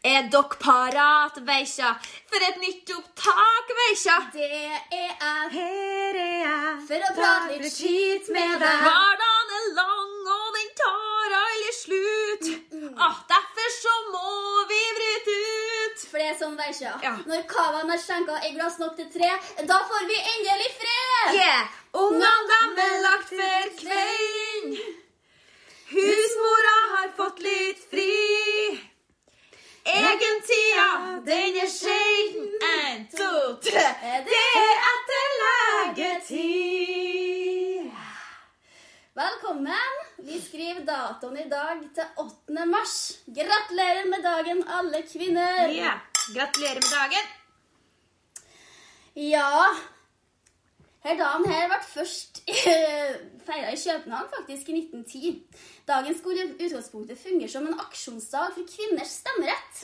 Er dere parat, veikja, for et nytt opptak, veikja? Det er jeg Her er jeg. for å prate litt skit med deg. Hverdagen er lang, og den tar aldri slutt. Ah, derfor så må vi bryte ut. For det er sånn, Veikja. Ja. Når cavaen har skjenka i glass nok til tre, da får vi endelig fred! Yeah! Ungene dem er lagt for kvelden. Husmora har fått litt fri. Egentida, den er sjelden. En, to, tre. Det er etter legetid. Velkommen. Vi skriver datoen i dag til 8. mars. Gratulerer med dagen, alle kvinner. Ja, gratulerer med dagen. Ja Her dagen her ble først feira i København, faktisk, i 1910. Dagen skulle i utgangspunktet fungere som en aksjonsdag for kvinners stemmerett.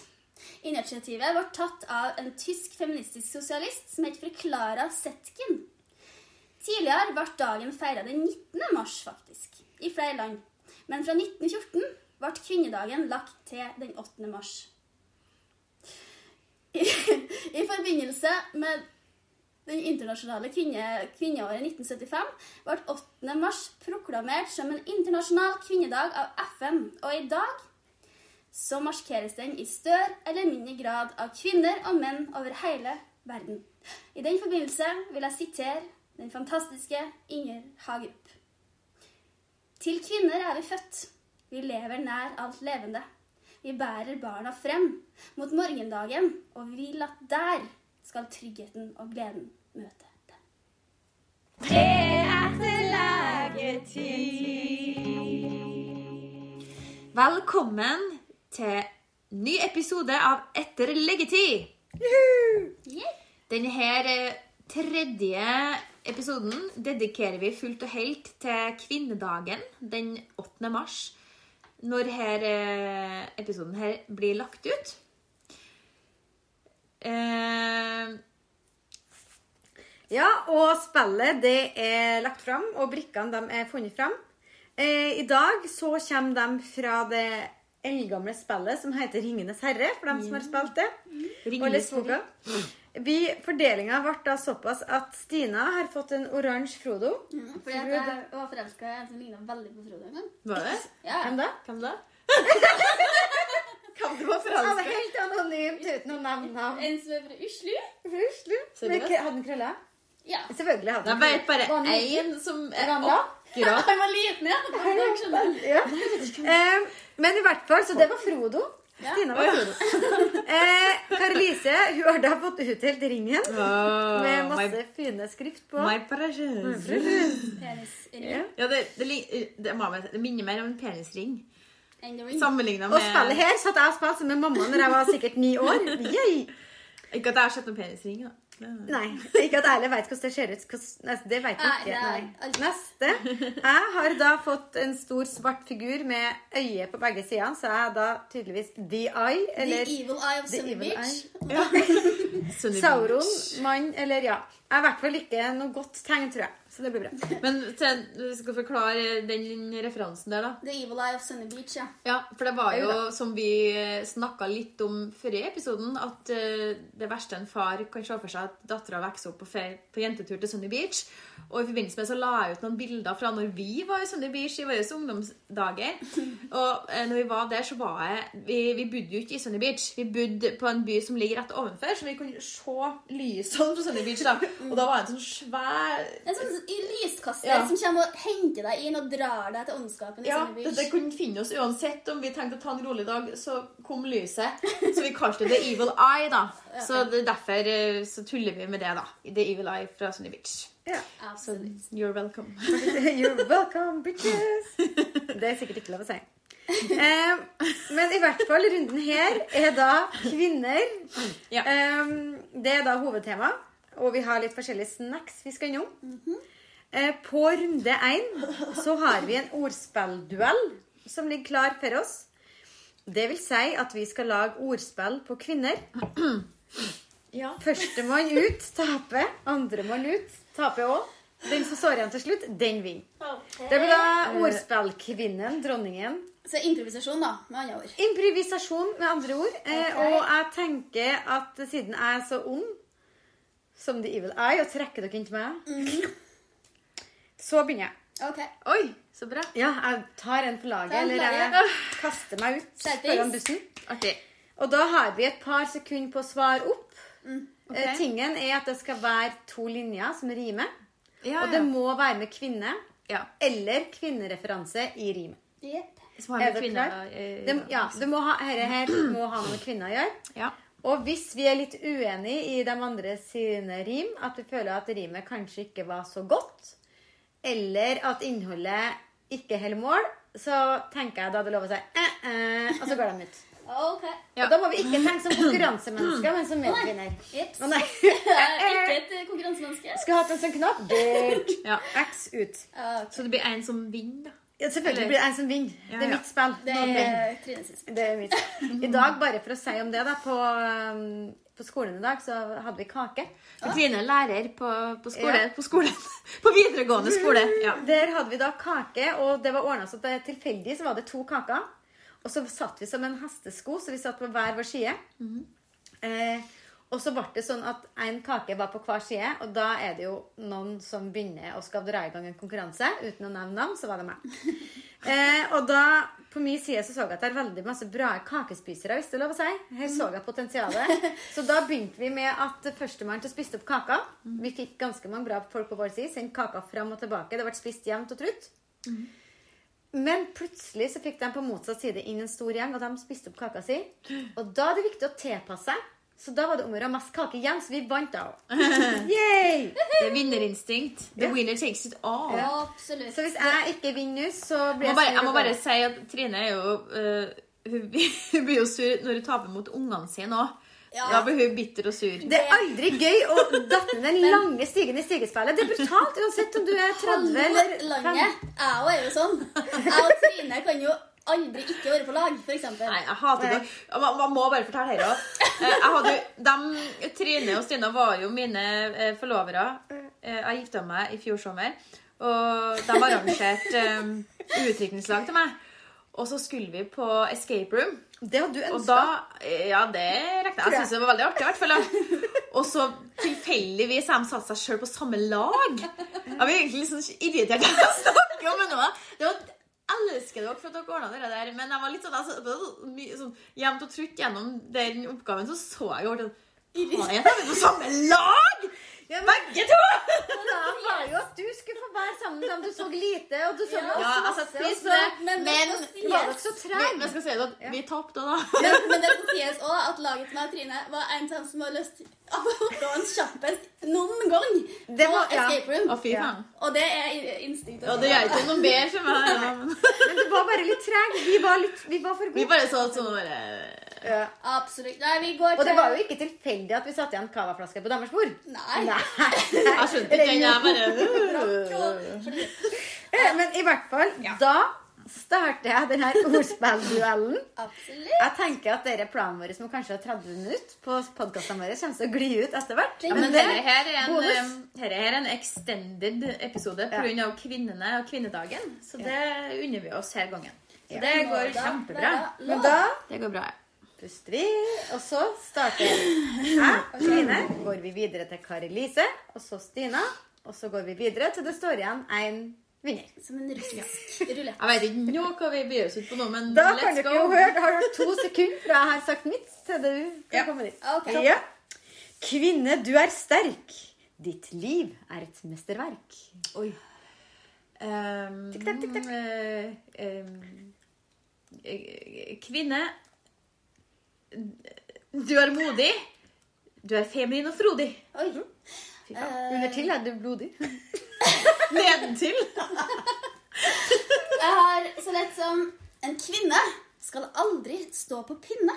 Initiativet ble tatt av en tysk feministisk sosialist som het Klara Zetkin. Tidligere ble dagen feira den 19. mars, faktisk, i flere land. Men fra 1914 ble kvinnedagen lagt til den 8. mars. I, i forbindelse med den internasjonale kvinne, kvinneåret 1975 ble 8. mars proklamert som en internasjonal kvinnedag av FN, og i dag så markeres den i større eller mindre grad av kvinner og menn over hele verden. I den forbindelse vil jeg sitere den fantastiske Inger Hagerup. Til kvinner er vi født. Vi lever nær alt levende. Vi bærer barna frem mot morgendagen, og vi vil at der skal tryggheten og gleden møte dem. Det er etter legetid. Velkommen til ny episode av Etter leggetid. Denne her eh, tredje episoden dedikerer vi fullt og helt til kvinnedagen den 8. mars. Når her, eh, episoden her blir lagt ut. Eh, Ja, og spillet det er lagt fram, og brikkene de er funnet fram. Eh, I dag så kommer de fra det eldgamle spillet som heter Ringenes herre, for dem som har spilt det. Og Ringenes lest boka. Vi, fordelinga ble da såpass at Stina har fått en oransje Frodo. Fordi at jeg var forelska i en som ligna veldig på Frodo en gang. Var det? Ja. Hvem da? Hvem da? Hvem du var Han er helt anonymt uten å nevne navn. En som er fra Uslu. Seriøst? Men Hadde han krøller? Ja. Selvfølgelig hadde han vet bare Var han én som er akkurat Han var liten, ja. Var. Ja. Eh, men i hvert fall, så det var Frodo. Ja. Stina var Frodo. Eh, Kari-Lise hun har da fått utdelt ringen oh, med my, masse fine skrift på. my precious. Penisring. Ja. Ja, det, det, det, det minner mer om en penisring. Sammenligna Og spillet med her satt jeg og spilte med mamma når jeg var sikkert ni år. Yay! Ikke at jeg har sett noen penisring. da. Nei, ikke at jeg heller vet hvordan det ser ut. Hvordan- nei, Det vet jeg ikke. er Nei. Neste. Jeg har da fått en stor svart figur med øye på begge sider, så jeg har da tydeligvis The Eye, The evil eye of The Sunny Beach. Ja. Sauron, mann, eller ja. Jeg har i hvert fall ikke noe godt tegn, tror jeg. Så det blir bra. Men du skal forklare den referansen der, da. The evil eye of Sunny Beach, ja. Ja, for det var jo, som vi snakka litt om før i episoden, at uh, det verste en far kan se for seg at dattera vokser opp på, fe- på jentetur til Sunny Beach. Og i forbindelse med så la jeg ut noen bilder fra når vi var i Sunny Beach i våre ungdomsdager. Og eh, når vi var der, så var jeg Vi, vi bodde jo ikke i Sunny Beach. Vi bodde på en by som ligger rett ovenfor, så vi kunne se lysene fra Sunny Beach. da. Og da var det en sånn svær En sånn lyskaster Ja. som kommer og henter deg inn og drar deg til ondskapen i Ja, Sunny Beach. Ja, det kunne finne oss uansett om vi tenkte å ta en rolig dag, så kom lyset. Så vi kalte det Evil Eye, da. Så det er derfor eh, så tuller vi med det, da. The Evil Eye fra Sunny Beach. Ja. Så you're welcome. You're welcome, bitches. Det er sikkert ikke lov å si. Eh, men i hvert fall, runden her er da kvinner. Ja. Eh, det er da hovedtema. Og vi har litt forskjellige snacks vi skal innom. Eh, på runde én så har vi en ordspillduell som ligger klar for oss. Det vil si at vi skal lage ordspill på kvinner. Ja. Førstemann ut taper. Andremann ut taper òg. Den som står igjen til slutt, den vinner. Det blir da ordspillkvinnen, dronningen. Så improvisasjon, da, med andre ord. Improvisasjon, med andre ord. Okay. Og jeg tenker at siden jeg er så ond som The Evil Eye, og trekker dere inn til meg, så begynner jeg. OK. Oi, så bra. Ja, jeg tar en for laget, eller jeg kaster meg ut foran bussen. Artig. Og da har vi et par sekunder på å svare opp. Mm, okay. Tingen er at det skal være to linjer som rimer. Ja, Og det må være med kvinne ja. eller kvinnereferanse i rimet. Yep. Er med det kvinner klart? eh, Det, ja, det må ha, her, her må ha noe med kvinner å gjøre. ja. Og hvis vi er litt uenig i de andre sine rim, at vi føler at rimet kanskje ikke var så godt, eller at innholdet ikke holder mål, så tenker jeg da det er lov å si eh, eh, og så går de ut. OK. Ja. Og da må vi ikke tenke som konkurransemennesker, men som medvinner. Jeps. Er ikke et konkurransemenneske. Skulle hatt en sånn knapp. Dirt. ja. X ut. Ja, ok. Så det blir en som vinner, da. Ja, selvfølgelig blir det en som vinner. Ja, Det er mitt spill. Det er spill. Det er mitt. I dag, bare for å si om det, da, på, um, på skolen i dag så hadde vi kake. Ah. Trine er lærer på, på skole. Ja. På skole. På videregående skole. Ja. Der hadde vi da kake, og det var ordna så tilfeldig så var det to kaker. Og så satt vi som en hestesko, så vi satt på hver vår side. eh, og så ble det sånn at én kake var på hver side, og da er det jo noen som begynner og skal dra i gang en konkurranse. Uten å nevne navn, så var det meg. Eh, og da, på min side, så så jeg at det er veldig masse bra kakespisere, hvis det er lov å si. Her så jeg potensialet. Så da begynte vi med at førstemann til å spise opp kaka. Vi fikk ganske mange bra folk på vår side. Sendte kaka fram og tilbake. Det ble spist jevnt og trutt. Men plutselig så fikk de på motsatt side inn en stor gjeng, og de spiste opp kaka si. Og da er det viktig å tilpasse seg. Så da var det om å gjøre mest kake igjen, så vi vant da òg. Det er vinnerinstinkt. The winner takes it all. Ja, absolutt. Så hvis jeg ikke vinner nå, så blir jeg bare, sur. jeg må bare si at Trine er jo uh, hun blir jo sur når hun taper mot ungene sine òg. Ja. Da blir hun bitter og sur. Det er aldri gøy å datte ned den lange stigen i stigespillet. Det er brutalt uansett om du er 30 eller Halve Lange. Jeg òg er jo sånn. Jeg og Trine kan jo aldri ikke være på lag, f.eks. Nei, jeg hater det. Man, man må bare fortelle her òg. Jeg hadde jo, de, Trine og Stina var jo mine eh, forlovere. Eh, Jeg gifta meg i fjor sommer. Og de arrangerte um, utdrikningslag til meg. Og så skulle vi på escape room. Det hadde du Og ønska. da Ja, det regner jeg. Jeg syns det var veldig artig, i hvert fall. Og så tilfeldigvis har de satt seg sjøl på samme lag. Jeg blir egentlig litt sånn irritert av å snakke om det nå. Det var jeg elsker dere for at dere ordna det der, men jeg var litt sånn, altså, sånn jevnt og trutt gjennom den oppgaven, så så jeg jo Har jeg tatt på samme lag?! Ja, men Begge to! da var jo at du skulle få være sammen med dem du så lite, og du så Ja, Ja, altså, masse, og så- men men var dere så trege. men skal si det at vi tapte, da. Men, men det som sies òg at laget til meg og Trine var en av dem som har gå en kjappest noen gang Det var- på escape room. Å, fy Ja. Og det er instinkt. Og det gjør ikke noe bedre for meg. ja, men- du var bare litt treg. Vi var, litt, vi var for Vi bare så sånn bare Ja. Absolutt. Nei, vi går Og det var jo ikke tilfeldig at vi satte igjen cavaflasker på deres bord. Nei. Jeg skjønte ikke den. Bare Eh, Men i hvert fall, da starter jeg denne ordspillduellen. Absolutt. Jeg tenker at dere planen vår som kanskje har 30 minutter på podkastene våre, kommer til å gli ut etter hvert. Ja, men dette her er dette her er en extended episode Ja. pga. kvinnene og kvinnedagen. Så det unner vi oss her gangen. Så Ja. det går kjempebra. Men da Det går bra. Puster vi, og så starter jeg og Trine. Går vi videre til Kari Lise, og så Stina. Og så går vi videre til det står igjen en vinner. Som en russisk rulett. Jeg vet ikke nå hva vi byr oss ut på nå, men Da kan let's dere go. jo høre, Det har vært to sekunder fra jeg har sagt mitt, til du kan Ja. komme dit. Okay. Ja. Kvinne, du er sterk. Ditt liv er et mesterverk. Oi. Um, Tikk, tikk, tikk, takk. eh, em, eh, kvinne Du er modig. Du er feminin og frodig. Oi. Fy faen. Under til er du blodig. Nedentil. Jeg har så lett som En kvinne skal aldri stå på pinne.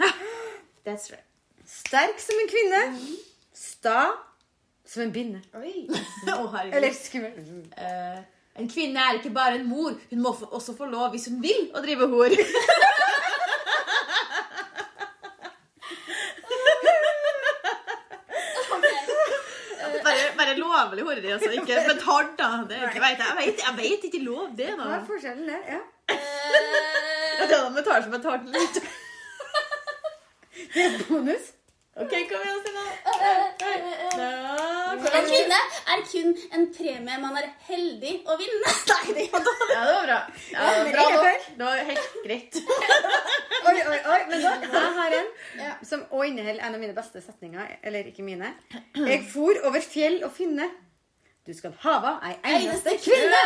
That's right. Sterk som en kvinne. Sta som en binne. Herregud. Eller skummel. Uh, en kvinne er ikke bare en mor. Hun må også få lov, hvis hun vil, å drive hor. Jævlig horeri, altså. Ikke betalt, da. Det jeg, vet jeg, jeg, vet, jeg vet ikke lov, det, da. Hva er forskjellen der? Ja. Ja, det er da betalt som betalt litt. Det er bonus. OK, kom igjen, Stina. Ja, En kvinne er kun en premie man er heldig å vinne. Nei, det var dårlig. Ja, det var bra. Ja, det var bra nok. Det var helt greit. Oi, oi, oi. Men da, jeg har en som òg inneholder en av mine beste setninger. Eller ikke mine. Jeg for over fjell og finne. Du skal hava ei eneste kvinne.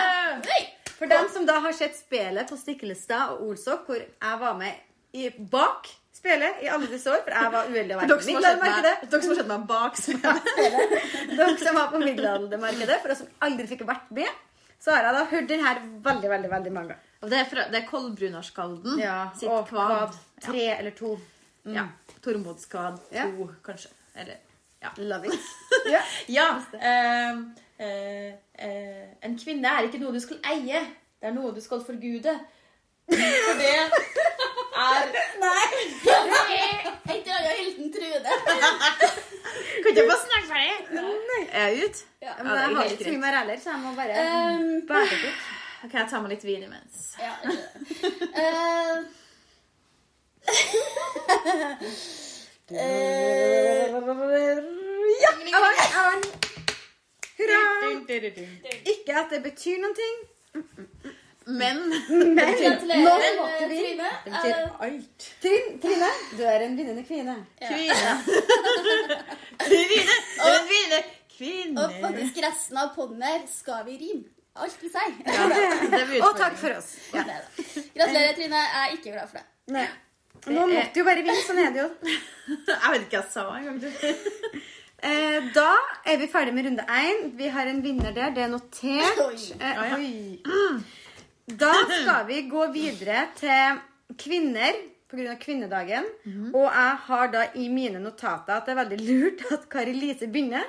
For dem som da har sett spelet på Stiklestad og Olsok, hvor jeg var med i, bak spelet i alle disse år, for jeg var uheldig å være på middelaldermarkedet. dere som har sett meg bak spillet. Dere som var på middelaldermarkedet, for dere som aldri fikk vært med, så har jeg da hørt den her veldig, veldig veldig mange ganger. Og det er, fra, det er Kolbrunnarskalden sitt og kvad. kvad. Tre eller to. Ja. Tormodskvad 2, Ja. kanskje. Eller Ja. Love it. Ja. ja eh, eh, eh, en kvinne er ikke noe du skal eie. Det er noe du skal forgude. For det er Nei Etter Anja Hilton Trude. Kan ikke jeg bare snakke ferdig? Er jeg ute? Ja. Men jeg har ikke så mye mer heller, så jeg må bare Um, bære det ut. Ok, jeg tar meg litt vin imens. ja, uh, Ja! Avan, avan. Hurra! Ikke at det betyr noen ting, Men men Gratulerer, nå måtte vi Trine. det betyr Eh, alt. Trine, Trine, du er en vinnende kvinne. Kvinne. Kvinne. En kvinne. Kvinne. Og faktisk resten av poden her skal vi rime. Alt vi sier. Ja, Og takk for oss. Ja. Gratulerer, Trine. Jeg er ikke glad for det. Nei. Nå måtte jo bare vinne, sånn er det jo. Jeg vet ikke hva jeg sa engang. Eh, da er vi ferdig med runde én. Vi har en vinner der. Det er notert. Oi. Eh, Ja, ja. oi. Da skal vi gå videre til kvinner pga. kvinnedagen. Og jeg har da i mine notater at det er veldig lurt at Kari Lise begynner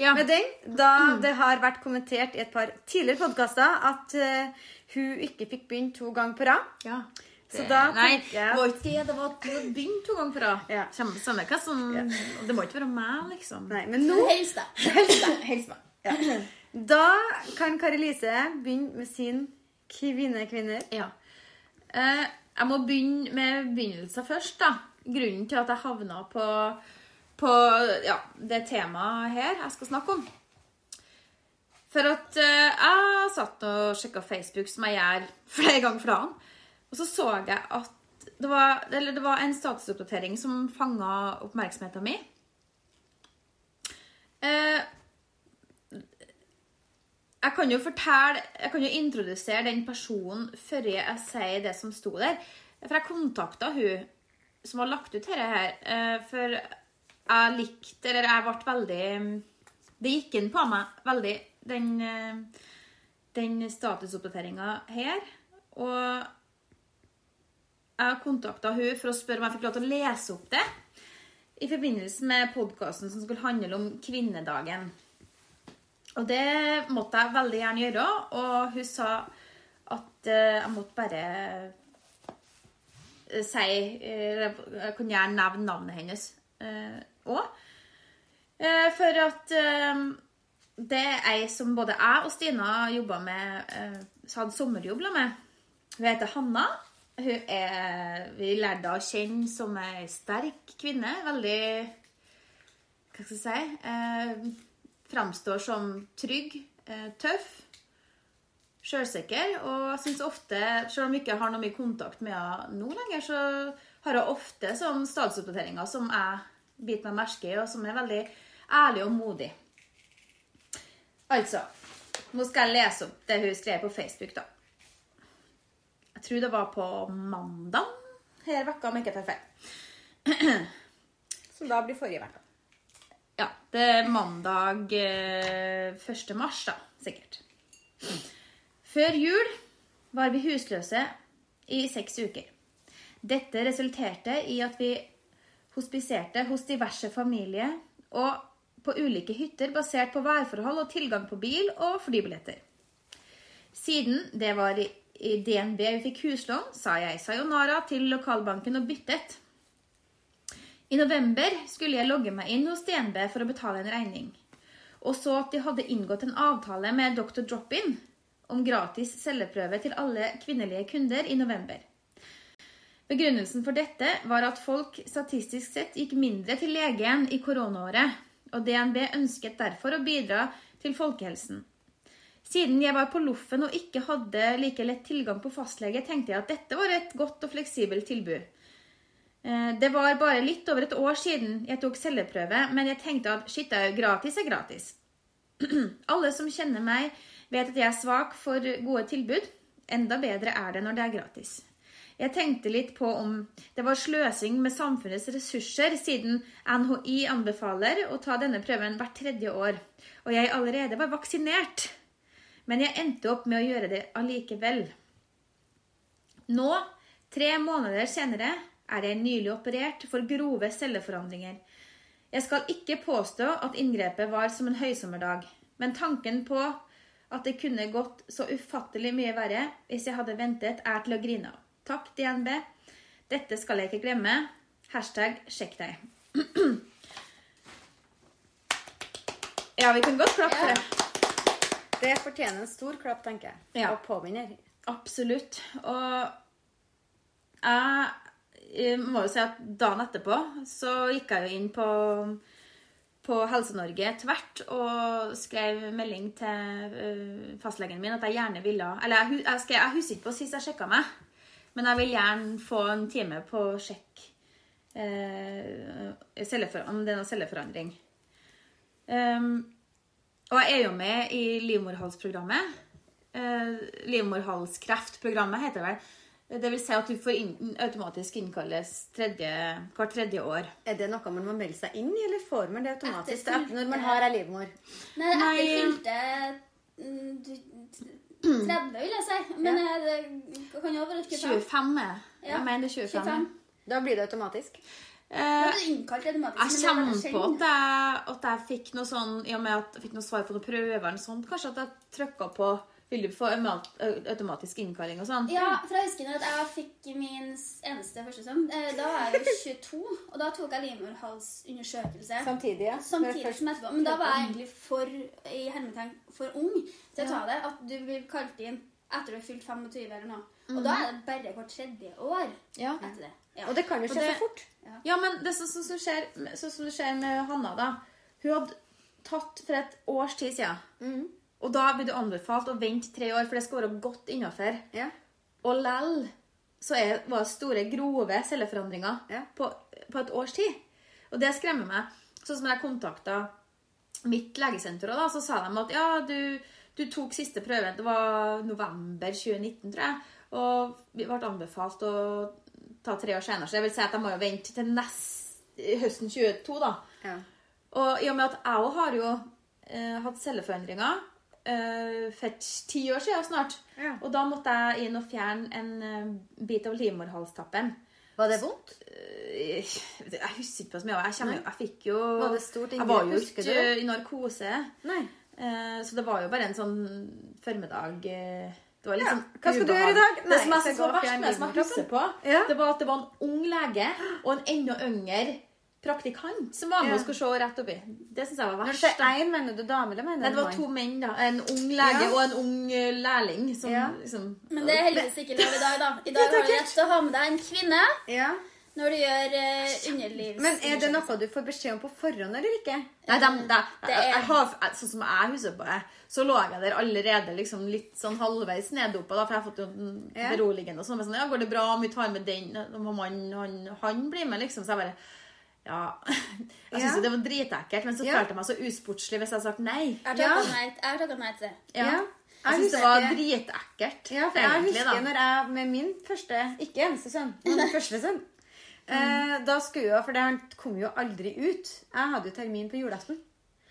Ja. med den. Da det har vært kommentert i et par tidligere podkaster at uh, hun ikke fikk begynne to ganger på rad. Ja. Så da Nei, tenker jeg det var ikke det. Det var at du hadde begynt to ganger fra. Ja. Kjempe, samme hva som Det må ikke være meg, liksom. Nei, men nå Helst deg. Hils meg. Ja. Da kan Kari Lise begynne med sin kvinne-kvinner. Ja. Eh, jeg må begynne med begynnelsen først, da. Grunnen til at jeg havna på, på ja, det temaet her jeg skal snakke om. For at eh, jeg satt og sjekka Facebook, som jeg gjør flere ganger for dagen. Og så så jeg at det var, det var en statusoppdatering som fanga oppmerksomheten min. Eh, jeg kan jo fortelle, jeg kan jo introdusere den personen før jeg sier det som sto der. For jeg kontakta hun som har lagt ut dette her, eh, for jeg likte, eller jeg ble veldig Det gikk inn på meg veldig, den, eh, den statusoppdateringa her. Og jeg kontakta hun for å spørre om jeg fikk lov til å lese opp det i forbindelse med podkasten som skulle handle om kvinnedagen. Og det måtte jeg veldig gjerne gjøre, og hun sa at eh, jeg måtte bare eh, si eh, Jeg kunne gjerne nevne navnet hennes òg. for at det er ei som både jeg og Stina jobba med, hadde sommerjobb med. Hun heter Hanna. Hun er Vi lærte å kjenne som ei sterk kvinne. Veldig Hva skal jeg si? Eh, framstår som trygg, eh, tøff, sjølsikker. Og syns ofte, selv om vi ikke har noe mye kontakt med henne nå lenger, så har hun ofte sånn statusoppdateringer som jeg biter meg merke i, og som er veldig ærlig og modig. Altså Nå skal jeg lese opp det hun skrev på Facebook, da. Jeg tror det var på mandag her vekka, om jeg ikke tar feil. Som da blir forrige uke. Ja, det er mandag eh, 1. mars, da, sikkert. Før jul var vi husløse i seks uker. Dette resulterte i at vi hospiserte hos diverse familier og på ulike hytter basert på værforhold og tilgang på bil og flybilletter. Siden det var i i DNB vi fikk huslån, sa jeg sayonara til lokalbanken og byttet. I november skulle jeg logge meg inn hos DNB for å betale en regning. og så at de hadde inngått en avtale med Dr. Drop-In om gratis celleprøve til alle kvinnelige kunder i november. Begrunnelsen for dette var at folk statistisk sett gikk mindre til legen i koronaåret, og DNB ønsket derfor å bidra til folkehelsen. Siden jeg var på loffen og ikke hadde like lett tilgang på fastlege, tenkte jeg at dette var et godt og fleksibelt tilbud. Eh, Det var bare litt over et år siden jeg tok celleprøve, men jeg tenkte at shit, gratis er gratis. Alle som kjenner meg, vet at jeg er svak for gode tilbud. Enda bedre er det når det er gratis. Jeg tenkte litt på om det var sløsing med samfunnets ressurser, siden NHI anbefaler å ta denne prøven hvert tredje år, og jeg allerede var vaksinert. Men jeg endte opp med å gjøre det allikevel. Nå, tre måneder senere, er jeg nylig operert for grove celleforandringer. Jeg skal ikke påstå at inngrepet var som en høysommerdag, men tanken på at det kunne gått så ufattelig mye verre hvis jeg hadde ventet, er til å grine av. Takk, DNB. Dette skal jeg ikke glemme. Hashtag sjekk deg. Ja, vi kan godt klappe for det. Det fortjener en stor klapp, tenker jeg. Ja. Og påminner. Absolutt. Og jeg, må jo si at dagen etterpå så gikk jeg jo inn på, på Helse-Norge tvert og skrev melding til øh, fastlegen min at jeg gjerne ville Eller jeg, jeg, skrev, jeg husker ikke på sist jeg sjekka meg, men jeg vil gjerne få en time på å sjekke eh, om det er noe celleforandring. Um, og jeg er jo med i livmorhalsprogrammet. Eh, livmorhalskreftprogrammet heter det vel. Det vil si at du får inn, automatisk innkalles tredje, hvert tredje år. Er det noe man må melde seg inn i, eller får man det automatisk Etter når man har ei livmor? Nei, det er etter fylte mm, 30, vil jeg si. Men ja. det kan jo være 25. 25 er Ja, Jeg mener 25. 25. Da blir det automatisk. Eh, innkalt jeg er kommer på at jeg, at jeg fikk noe sånn I og med at jeg fikk noe svar på noen prøver sånt, kanskje at jeg trykka på Vil du få automatisk innkalling og sånn? Ja, for jeg husker når jeg fikk min eneste første sønn. eh, Da var jeg jo 22, og da tok jeg livmorhalsundersøkelse. Samtidig, ja. Samtidig som etterpå. Men da var jeg egentlig for i hermetegn, for ung til å ta det. At du blir kalt inn etter du har fylt 25 eller noe. Og da er det bare hvert tredje år Ja. etter det. Ja. Og det kan jo skje det- så fort. Ja, men det er sånn som skjer, sånn som det skjer med Hanna, da. Hun hadde tatt for et års tid siden. Mm. Og da blir du anbefalt å vente tre år, for det skal være godt innafor. Ja. Og lell så er, var det store, grove celleforandringer Ja. på, på et års tid. Og det skremmer meg. Sånn som jeg kontakta mitt legesenter, og da, så sa de at ja, du, du tok siste prøve. Det var november 2019, tror jeg. Og vi ble anbefalt å ta tre år senere. Så jeg vil si at jeg må jo vente til neste høsten 22, da. Ja. Og i og med at jeg òg har jo eh, hatt celleforandringer eh, for ti år siden snart. Ja. Og da måtte jeg inn og fjerne en eh, bit av livmorhalstappen. Var det vondt? Eh, Jeg husker ikke på så mye. Jeg, jo- jeg fikk jo Var det stort Jeg var jo? Ikke i narkose. Nei. Eh, Så det var jo bare en sånn formiddag Det var litt Ja, sånn hva skal du gjøre i dag? Det som jeg synes var verst med det som jeg husker på, Ja. det var at det var en ung lege og en enda yngre praktikant som var med Ja. og skulle se rett oppi. Det syns jeg var Når verst. sier da. én, mener du dame eller mener Nei, det var to menn, da. En ung lege Ja. og en ung eh, lærling som Ja. liksom Men det er heldigvis ikke lov i dag, da. I dag har du rett til å ha med deg en kvinne Ja. Når du gjør uh, underlivs... Men er det noe du får beskjed om på forhånd eller ikke? Nei, de, de, Det jeg, har, sånn som jeg husker på det, så lå jeg der allerede liksom litt sånn halvveis neddopa, for jeg har fått jo en beroligende og sånn. Sånn, ja, går det bra om vi tar med den? Og man, han, han blir med, liksom. Så jeg bare Ja. Jeg syns Ja. det var dritekkelt, men så følte jeg meg så usportslig hvis jeg hadde sagt nei. Jeg har Ja. takket nei, til det. Ja. Ja. Jeg syns det var dritekkelt, Ja, for jeg egentlig, husker da. når jeg med min første Ikke eneste sønn, men min første sønn. Eh, da skulle jo, For det, han kom jo aldri ut. Jeg hadde jo termin på julaften.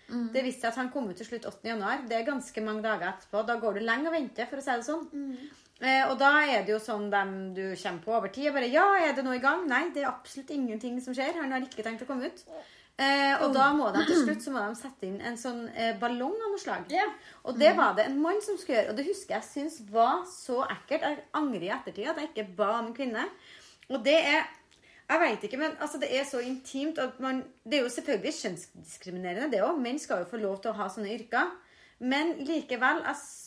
Det visste jeg at han kom ut til slutt 8. januar. Det er ganske mange dager etterpå. Da går du lenge og venter, for å si det sånn. Eh, og da er det jo sånn dem du kommer på over tid. og Bare, ja, er det nå i gang? Nei, det er absolutt ingenting som skjer. Han har ikke tenkt å komme ut. Eh, og da må de til slutt så må de sette inn en sånn eh, ballong av noe slag. Yeah. Og det var det en mann som skulle gjøre. Og det husker jeg syns var så ekkelt. Jeg angrer i ettertid at jeg ikke ba om en kvinne. Og det er Jeg vet ikke, men altså, det er så intimt at man Det er jo selvfølgelig kjønnsdiskriminerende, det òg. Menn skal jo få lov til å ha sånne yrker. Men likevel altså,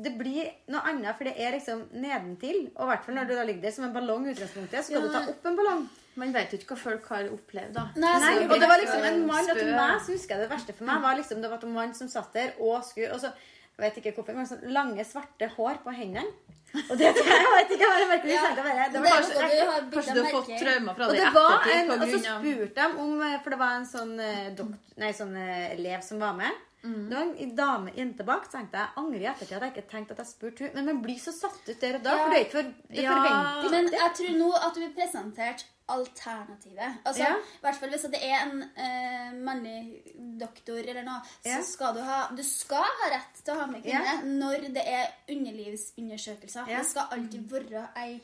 Det blir noe annet, for det er liksom nedentil. Og i hvert fall når du da ligger der som en ballong i utgangspunktet, så skal Ja. du ta opp en ballong. Man vet jo ikke hva folk har opplevd, da. Nei, Nei, og det var liksom en mann at meg så husker jeg det verste for meg var liksom det var en mann som satt der og skulle og så, Jeg vet ikke hvorfor, men sånn lange, svarte hår på hendene. Og det jeg vet ikke, jeg det, Ja. jeg tenkte bare, det Det var så noe Kanskje du har fått traumer fra og det i det ettertid en, og så spurte de om eh, For det var en sånn, eh, dokt, nei, sånn eh, elev som var med. Mm. Det var en dame, jente bak. Så tenkte jeg angrer i ettertid at jeg ikke tenkte at jeg spurte henne. Men man blir så satt ut der og da, Ja. for det er ikke for, det Ja. forventer ikke Men jeg tror nå at du blir presentert alternativet. Altså, Ja. i hvert fall Hvis det er en eh, mannlig doktor eller noe, så Ja. skal du ha Du skal ha rett til å ha med kvinne Ja. når det er underlivsundersøkelser. Ja. Det skal alltid være ei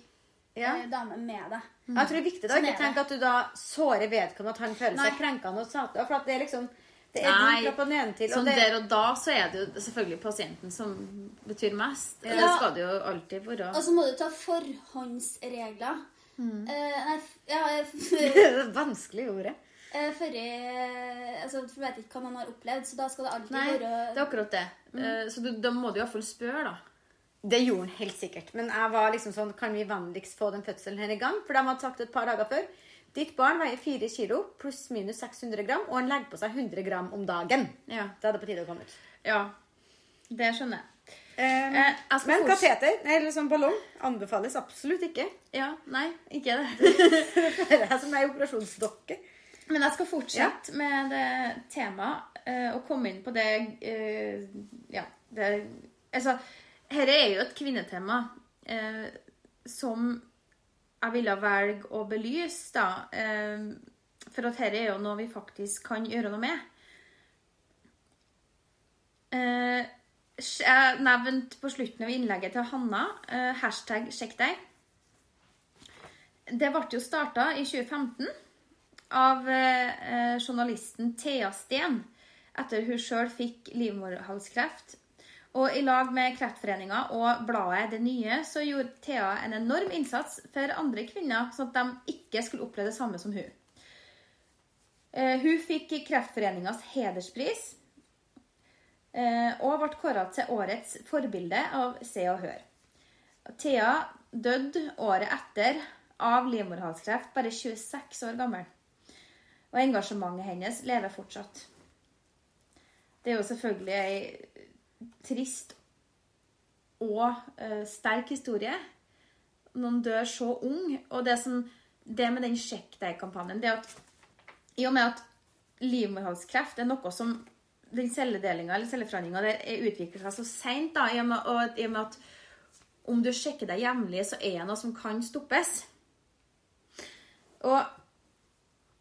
Ja. eh, dame med deg. Jeg tror det er viktig da, ikke tenk at du da sårer vedkommende, at han føler seg krenkende og sata. For at det er liksom Det er Nei, din nedentil. Sånn Og det, der og da så er det jo selvfølgelig pasienten som betyr mest. Det skal det jo alltid være. Og så må du ta forhåndsregler. Mm. Eh, nei, ja, vanskelig ordet. eh, Forrige altså, Jeg vet ikke hva man har opplevd, så da skal det alltid Nei, være det er akkurat det. Eh, Så du, da må du iallfall spørre, da. Det gjorde han helt sikkert. Men jeg var liksom sånn Kan vi vanligst få den fødselen her i gang? For de hadde sagt et par dager før. Ditt barn veier 4 kilo pluss minus 600 gram, og han legger på seg 100 gram om dagen. Ja. Da er det på tide å komme ut. ja. Det skjønner jeg. Eh, Eh, men kateter, eller sånn ballong, anbefales absolutt ikke. Ja, nei, ikke det. Det er som ei operasjonsdokke. Men jeg skal fortsette med det temaet eh, og komme inn på det eh, Ja, det Altså, dette er jo et kvinnetema eh, som jeg ville velge å belyse, da. For at dette er jo noe vi faktisk kan gjøre noe med. Eh, jeg nevnte på slutten av innlegget til Hanna eh, hashtag 'sjekk deg'. Det ble jo starta i 2015 av eh, journalisten Thea Steen etter hun sjøl fikk livmorhalskreft. Og i lag med Kreftforeninga og bladet Det Nye så gjorde Thea en enorm innsats for andre kvinner, sånn at de ikke skulle oppleve det samme som hun. Eh, hun fikk Kreftforeningas hederspris eh, og ble kåra til årets forbilde av Se og Hør. Thea døde året etter av livmorhalskreft, bare 26 år gammel. Og engasjementet hennes lever fortsatt. Det er jo selvfølgelig ei trist og uh, sterk historie. Noen dør så ung. Og det, som, det med den Sjekk deg-kampanjen, det at i og med at livmorhalskreft er noe som den celledelinga eller celleforandringa er- utvikler seg så seint, i, og med- i og med at om du sjekker deg jevnlig, så er det noe som kan stoppes. Og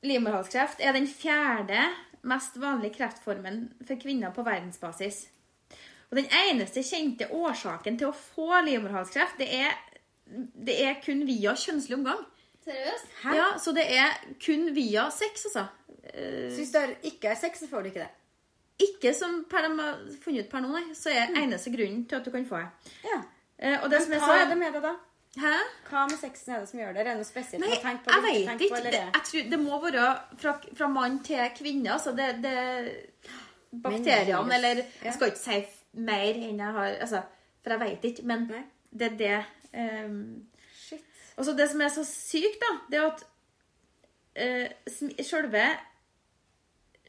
livmorhalskreft er den fjerde mest vanlige kreftformen for kvinner på verdensbasis. Og den eneste kjente årsaken til å få livmorhalskreft, det er, det er kun via kjønnslig omgang. Seriøst? Hæ? Ja, Så det er kun via sex, altså. Så Hvis det ikke er sex, så får du ikke det. Ikke som per de har funnet ut per nå, nei, så er eneste grunnen til at du kan få det. Ja. Eh, Og det som Men er hva så er det med det, da? Hæ? Hva med sexen er det som gjør det? Er det noe spesielt Nei, på? jeg vet ikke. Det, jeg tror det må være fra, fra mann til kvinne. Altså det, det Bakteriene, eller Ja. Jeg skal ikke si mer enn jeg har altså, For jeg vet ikke. Men Nei. det er det um, Shit. Og så det som er så sykt, da, det er at uh, selve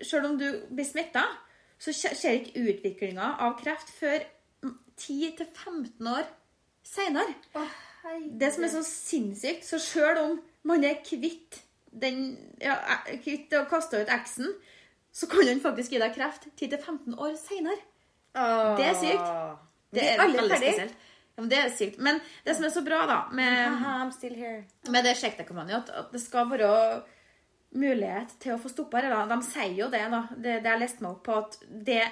Selv om du blir smitta, så skjer ikke utviklinga av kreft før 10-15 år seinere. Det som er så sinnssykt, så sjøl om man er kvitt den ja, eh, kvitt og kaster ut X-en, så kan han faktisk gi deg kreft 10-15 år seinere. Det er sykt. Det er veldig spesielt. Ja, men det er sykt. Men det som er så bra da, med, med det Sjekk deg-kampanjen, at, at det skal være mulighet til å få stoppa det. De sier jo det, da. Det, det jeg leste meg opp på, at det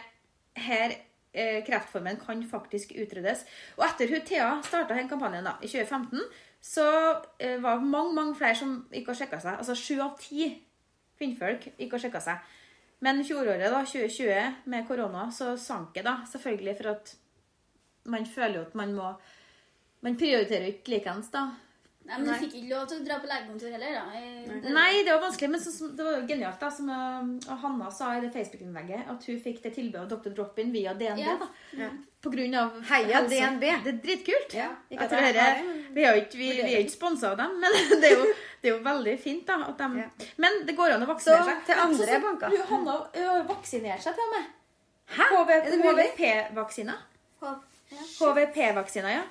her eh, kreftformen kan faktisk utryddes. Og etter hun Thea starta den kampanjen da, i 2015, så eh, var det mange mange flere som ikke har sjekka seg. Altså sju av ti kvinnfolk ikke har sjekka seg. Men fjoråret, da, 2020, med korona, så sank det da. Selvfølgelig for at man føler jo at man må Man prioriterer jo ikke likeens, da. Nei, men du fikk ikke lov til å dra på legekontor heller, da. I- Nei, det var vanskelig, men så, det var jo genialt. da, som uh, Hanna sa i det Facebook-innlegget, at hun fikk det tilbudet av Dr. Drop-In via DNB. Ja. da. Ja. På grunn av Heia helse. DNB. Det er dritkult. Ja, ikke at jeg det, vi er jo ikke, vi, vi er ikke sponsa av dem, men det er, jo, det er jo veldig fint. da, at de, Ja. Men det går an å vaksinere seg. til andre Så- så- banker. Hun Hanna ø, vaksinerte seg til og med. Hæ? Er det mulig? HVP-vaksina. HVP-vaksina, ja.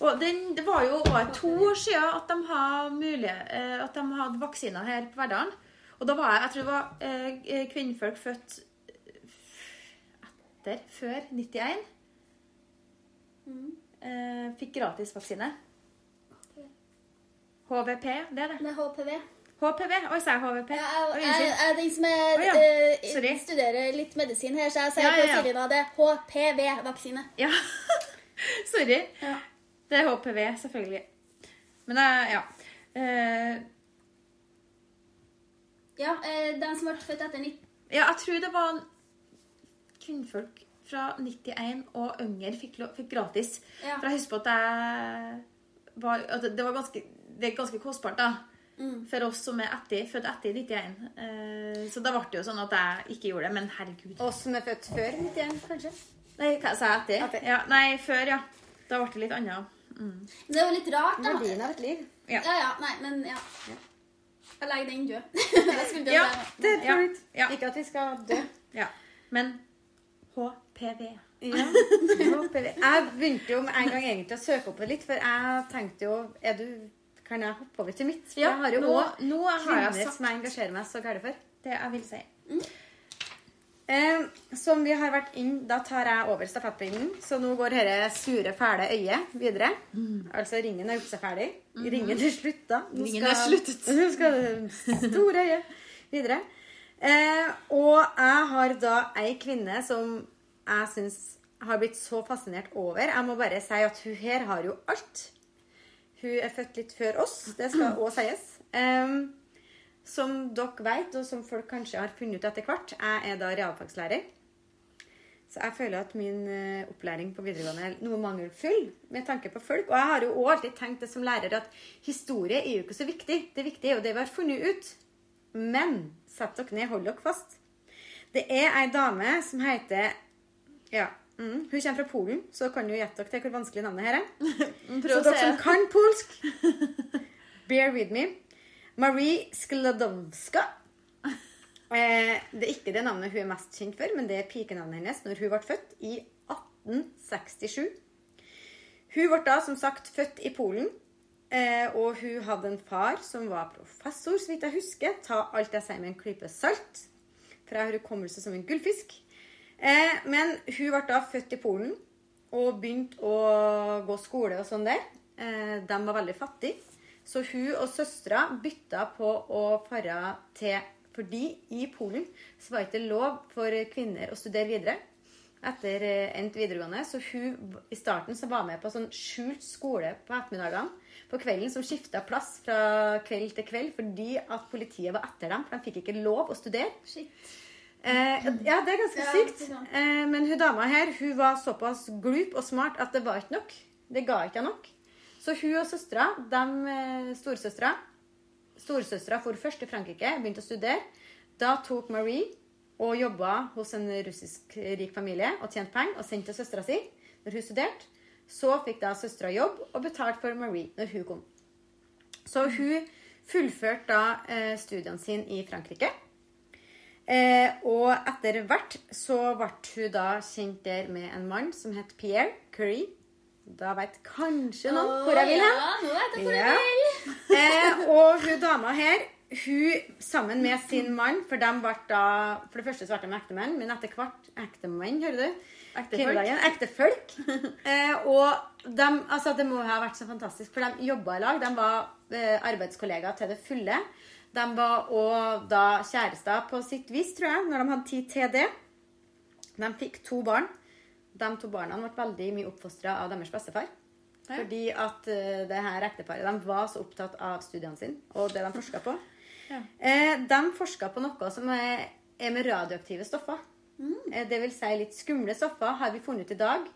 Og den, Det var jo over to år siden at de, hadde, mulighet, eh, at de hadde vaksiner her på Verdalen. Og da var jeg Jeg tror det var eh, kvinnfolk født etter, før 91. Eh, fikk gratisvaksine. HVP, det er det. Nei, HPV. HPV. Oi, sa jeg HVP? Ja, jeg, jeg, jeg den som er, Å, ja. eh, studerer litt medisin her, så jeg sier Ja, ja, på ja. Nå det HPV-vaksine. Ja. Sorry. Ja. Det er HPV, selvfølgelig. Men eh, ja. Uh, Ja, eh, den som ble født etter 90... Ja, jeg tror det var kvinnfolk fra 91 og yngre fikk, fikk gratis. Ja. For jeg husker på at jeg var, at det var ganske, det er ganske kostbart da, Mm. for oss som er etter, født etter 91. Uh, så da ble det jo sånn at jeg ikke gjorde det, men herregud. Oss som er født før 91, kanskje? Nei, hva sa jeg etter? Etter. Ja, nei, før, ja. Da ble det litt annet. Mm. Det er jo litt rart, da. Verdien av et liv. Ja. Ja, ja, nei, men ja. Jeg legger den død. Ja. Det er Ja, fint. ja. Ikke at vi skal dø. Ja. Men HPV. Ja. HPV. Jeg begynte jo med en gang egentlig å søke opp det litt, for jeg tenkte jo er du, Kan jeg hoppe over til mitt? For Ja, jeg har jo nå, òg nå har jeg kvinner sagt som jeg engasjerer meg så gærent for. det jeg vil si. Eh, som vi har vært inn, Da tar jeg over stafettpinnen. Så nå går dette sure, fæle øyet videre. Altså ringen er gjort seg ferdig. Ringen er slutta. Nå Ringen er sluttet. Nå skal det store øyet videre. Eh, og jeg har da ei kvinne som jeg syns har blitt så fascinert over. Jeg må bare si at hun her har jo alt. Hun er født litt før oss, det skal òg sies. Em, som dere vet, og som folk kanskje har funnet ut etter hvert, jeg er da realfagslærer. Så jeg føler at min eh, opplæring på videregående er noe mangelfull med tanke på folk. Og jeg har jo alltid tenkt det som lærer at historie er jo ikke så viktig. Det viktige er jo det vi har funnet ut. Men sett dere ned, hold dere fast. Det er ei dame som heter Ja, mm, hun kommer fra Polen, så kan jo gjette dere til hvor vanskelig navnet her er. Prøv Så dere som kan polsk, bear with me. Marie Skladowska. Eh, det er ikke det navnet hun er mest kjent for, men det er pikenavnet hennes når hun ble født i 1867. Hun ble da som sagt født i Polen, eh, og hun hadde en far som var professor, så vidt jeg husker. Ta alt jeg sier med en klype salt, for jeg har hukommelse som en gullfisk. Eh, men hun ble da født i Polen og begynte å gå skole og sånn der. Eh, de var veldig fattige. Så hun og søstera bytta på å fare til Fordi i Polen så var det ikke lov for kvinner å studere videre etter eh, endt videregående. Så hun i starten så var med på sånn skjult skole på ettermiddagene på kvelden som skifta plass fra kveld til kveld fordi at politiet var etter dem. For de fikk ikke lov å studere. Shit. Eh, ja, det er ganske sykt. Eh, men hun dama her hun var såpass glup og smart at det var ikke nok. Det ga ikke nok. Så hun og søstera, eh, storesøstera Storesøstera for først til Frankrike, begynte å studere. Da tok Marie og jobba hos en russisk rik familie og tjente penger og sendte til søstera si når hun studerte. Så fikk da søstera jobb og betalte for Marie når hun kom. Så hun fullførte da eh, studiene sine i Frankrike. Eh, og etter hvert så ble hun da kjent der med en mann som het Pierre Curie. Da vet kanskje noen hvor jeg vil hen. Ja, nå vet jeg hvor Ja. jeg vil. Eh, og hun dama her, hun sammen med sin mann For de ble da For det første så ble de ektemenn, men etter hvert Ektemenn, hører du? Ektefolk. Ektefolk. Eh, og de, altså det må ha vært så fantastisk, for de jobba i lag. De var eh, arbeidskollegaer til det fulle. De var òg da kjærester på sitt vis, tror jeg, når de hadde tid til det. De fikk to barn. De to barna ble veldig mye oppfostra av deres bestefar. Ja. Fordi at uh, det her ekteparet de var så opptatt av studiene sine og det de forska på. Ja. Eh, de forska på noe som er, er med radioaktive stoffer. Eh, det vil si litt skumle stoffer har vi funnet ut i dag.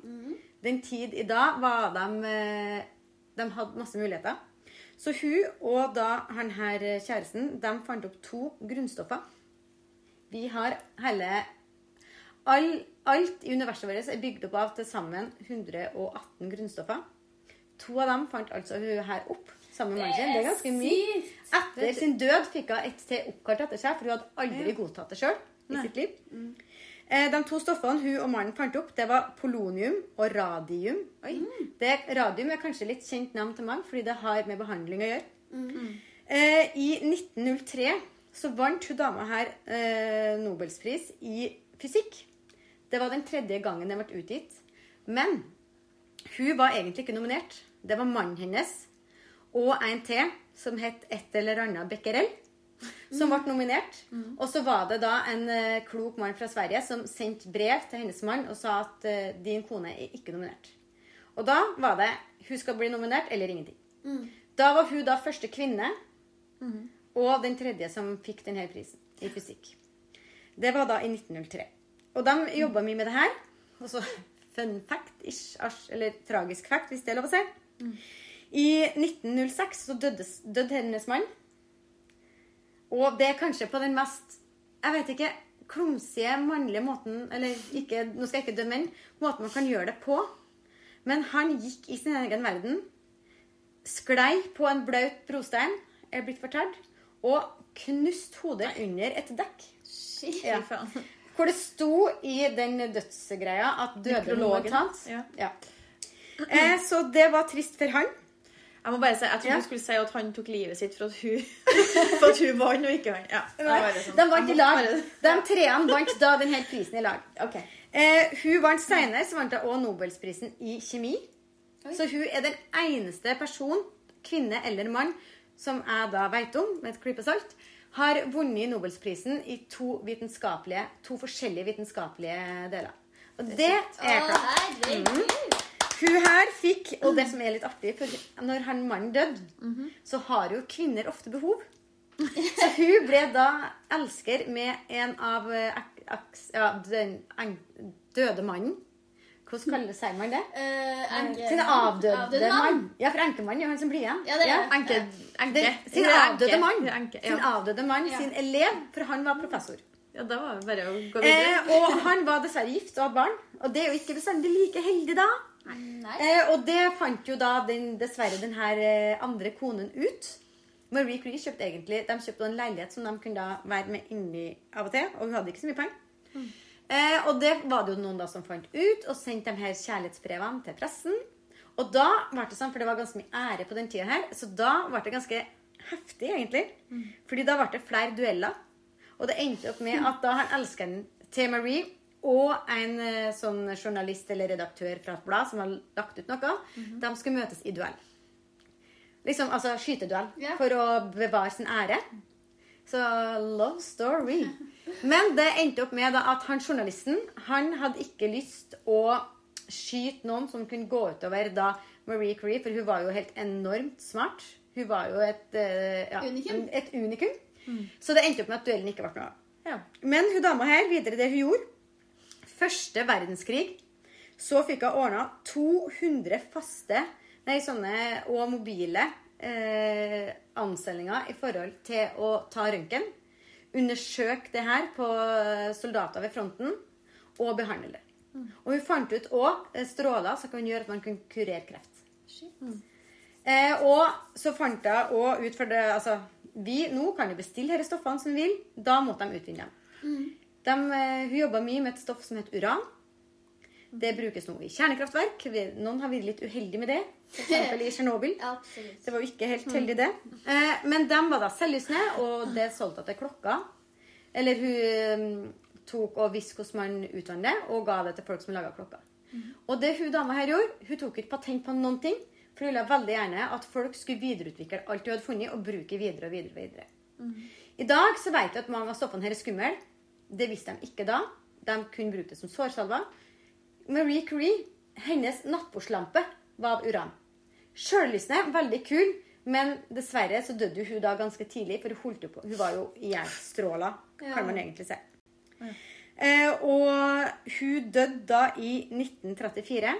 Den tid i dag var de eh, De hadde masse muligheter. Så hun og da han her kjæresten de fant opp to grunnstoffer. Vi har hele all, Alt i universet vårt er bygd opp av til sammen 118 grunnstoffer. To av dem fant altså hun her opp sammen med mannen sin. Det er ganske mye. Etter sin død fikk hun et til oppkalt etter seg, for hun hadde aldri godtatt det sjøl i sitt liv. Eh, De to stoffene hun og mannen fant opp, det var polonium og radium. Oi. Det, radium er kanskje litt kjent navn til mange, fordi det har med behandling å gjøre. Eh, I 1903 så vant hun dama her eh, Nobelspris i fysikk. Det var den tredje gangen den ble utgitt. Men hun var egentlig ikke nominert. Det var mannen hennes og en til som het et eller annet Becquerel, som ble nominert. Og så var det da en eh, klok mann fra Sverige som sendte brev til hennes mann og sa at eh, din kone er ikke nominert. Og da var det hun skal bli nominert eller ingenting. Da var hun da første kvinne og den tredje som fikk denne prisen i fysikk. Det var da i 1903. Og de jobba mye med det her. Og så fun fact-ish, eller tragisk fact, hvis det er lov å si. I 1906 så døde, døde hennes mann. Og det er kanskje på den mest jeg vet ikke, klumsige, mannlige måten Eller ikke, nå skal jeg ikke dømme menn. Måten man kan gjøre det på. Men han gikk i sin egen verden. Sklei på en blaut brostein, er blitt fortalt. Og knust hodet under et dekk. Shit. Ja. Faen. Hvor det sto i den dødsgreia at døde hans. Ja. Ja. Eh, så det var trist for han. Jeg må bare si, jeg trodde Ja. du skulle si at han tok livet sitt for at hun, for at hun vant og ikke han. Ja, det var bare sånn. De vant i lag. De treene vant da denne prisen i lag. Eh, hun vant senere, så vant hun også Nobelsprisen i kjemi. Så hun er den eneste person, kvinne eller mann, som jeg da vet om, med et klype salt, har vunnet Nobelsprisen i to, vitenskapelige, to forskjellige vitenskapelige deler. Og det er klart. Mm. Hun her fikk, og det som er litt artig, for når han mannen døde, så har jo kvinner ofte behov. Så hun ble da elsker med en av eh, ja, den døde mannen. Hvordan kaller sier man det? Uh, enke- Sin avdøde Avdøde mann. Ja, for enkemannen er han som blir igjen. Ja, det er ja. Enke. enke. Den, sin avdøde mann. Det ja. Sin avdøde mann, sin elev, for han var professor. ja, da var det bare å gå Eh, videre. og han var dessverre gift og hadde barn. Og det er jo ikke bestandig like heldig da. Eh, og det fant jo da den, dessverre den her eh, andre konen ut. Marie Cree kjøpte egentlig De kjøpte en leilighet som de kunne da være med inni av og til. Og hun hadde ikke så mye penger. Eh, og det var det jo noen da som fant ut, og sendte de her kjærlighetsbrevene til pressen. Og da ble det sånn, for det var ganske mye ære på den tida her, så da ble det ganske heftig, egentlig. Fordi da ble det flere dueller. Og det endte opp med at da han elskeren til Marie og en eh, sånn journalist eller redaktør fra et blad som har lagt ut noe, de skulle møtes i duell. Liksom, altså skyteduell. yeah. For å bevare sin ære. Så love story. Men det endte opp med at han journalisten han hadde ikke lyst å skyte noen som kunne gå utover da Marie Curie, for hun var jo helt enormt smart. Hun var jo et, eh, ja, Unikum. et unikum. Så det endte opp med at duellen ikke ble noe av. Ja. Men hun dama her, videre det hun gjorde Første verdenskrig så fikk hun ordna 200 faste nei, sånne, og mobile eh, ansellinger i forhold til å ta røntgen. Undersøke det her på soldater ved fronten og behandle det. Og hun fant ut òg stråler som kan gjøre at man kan kurere kreft. Eh, og så fant jeg òg ut for det Altså, vi nå kan jo bestille disse stoffene som vi vil. Da måtte de utvinne dem. De, eh, hun jobba mye med et stoff som heter uran. Det brukes nå i kjernekraftverk. Noen har vært litt uheldige med det. For eksempel i Tsjernobyl. Det var jo ikke helt heldig, det. Eh, men de var da selvlysende, og det solgte til klokka. Eller hun mm, tok og visste hvordan man utvannet det, og ga det til folk som laga klokka. Og det hun dama her gjorde, hun tok ikke patent på noen ting. For hun ville veldig gjerne at folk skulle videreutvikle alt hun hadde funnet, og bruke videre og videre. og videre. I dag så vet vi at mange av stoffene her er skumle. Det visste de ikke da. De kunne bruke det som sårsalver. Marie Curie, hennes nattbordslampe var av uran. Sjøllysende, veldig kul, men dessverre så døde hun da ganske tidlig, for hun holdt jo på. Hun var jo ihjelstråla, Ja. kan man egentlig si. Eh, og hun døde da i 1934.